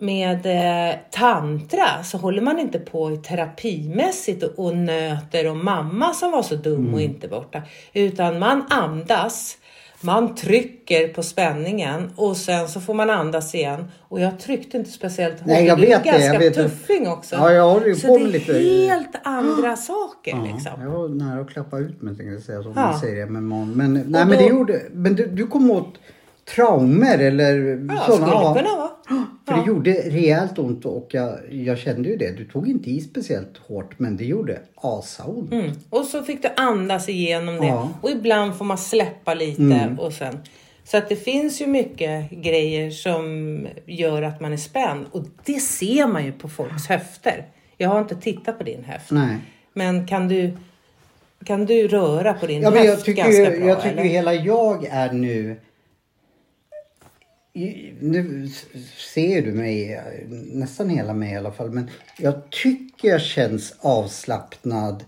S2: med eh, tantra så håller man inte på i terapimässigt och, och nöter om mamma som var så dum och inte borta. Utan man andas, man trycker på spänningen och sen så får man andas igen. Och jag tryckte inte speciellt hårt.
S1: Nej, jag
S2: du är
S1: vet det, jag
S2: ganska
S1: vet det.
S2: tuffing också.
S1: Ja, jag håller
S2: så
S1: på
S2: det är
S1: lite-
S2: helt andra (gasps) saker
S1: Ja,
S2: liksom.
S1: jag var nära att klappa ut mig tänkte jag säga som
S2: Ja.
S1: man säger det med man. Men, nej, men
S2: då-
S1: det gjorde, men du, du kom åt traumer eller
S2: Ja,
S1: sådana.
S2: skulle kunna vara. (gasps)
S1: För det gjorde rejält ont och jag, jag kände ju det. Du tog inte i speciellt hårt men det gjorde asaont.
S2: Mm. Och så fick du andas igenom det.
S1: Ja.
S2: Och ibland får man släppa lite och sen. Så att det finns ju mycket grejer som gör att man är spänd. Och det ser man ju på folks höfter. Jag har inte tittat på din höft.
S1: Nej.
S2: Men kan du, kan du röra på din
S1: Ja, men jag
S2: höft
S1: tycker,
S2: ganska bra?
S1: jag tycker
S2: eller?
S1: hela jag är nu... Nu ser du mig, nästan hela mig i alla fall, men jag tycker jag känns avslappnad.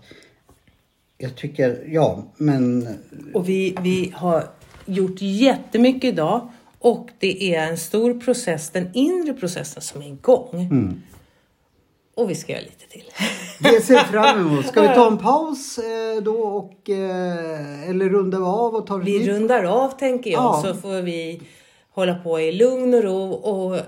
S1: Jag tycker, ja, men
S2: Och vi, vi har gjort jättemycket idag. Och det är en stor process, den inre processen som är igång.
S1: Mm.
S2: Och vi ska göra lite till.
S1: det ser jag fram emot. Ska vi ta en (laughs) paus eh, då och, eh, eller runda av och ta det
S2: Vi
S1: nytt?
S2: rundar av tänker jag
S1: Ja.
S2: så får vi hålla på i lugn och ro och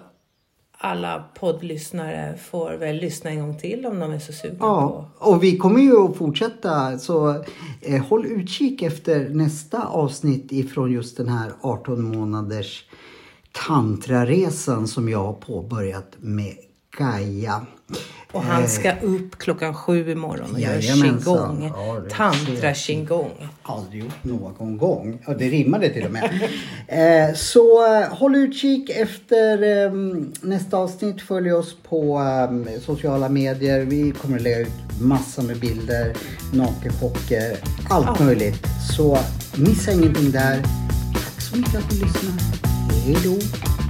S2: alla poddlyssnare får väl lyssna en gång till om de är så sugna
S1: Ja, och vi kommer ju att fortsätta så eh, håll utkik efter nästa avsnitt ifrån just den här 18 månaders tantraresan som jag har påbörjat med Gaia.
S2: Och han ska upp klockan sju imorgon och göra
S1: Eh.
S2: Qigong.
S1: Ja,
S2: Tantra qigong.
S1: Aldrig gjort någon gång. Ja, det rimmade till och med. (laughs) eh, så eh, håll utkik efter eh, nästa avsnitt. Följ oss på eh, sociala medier. Vi kommer att lägga ut massor med bilder, nakenchocker, allt möjligt. Så missa ingenting där. Tack så mycket att ni lyssnade. Hej då!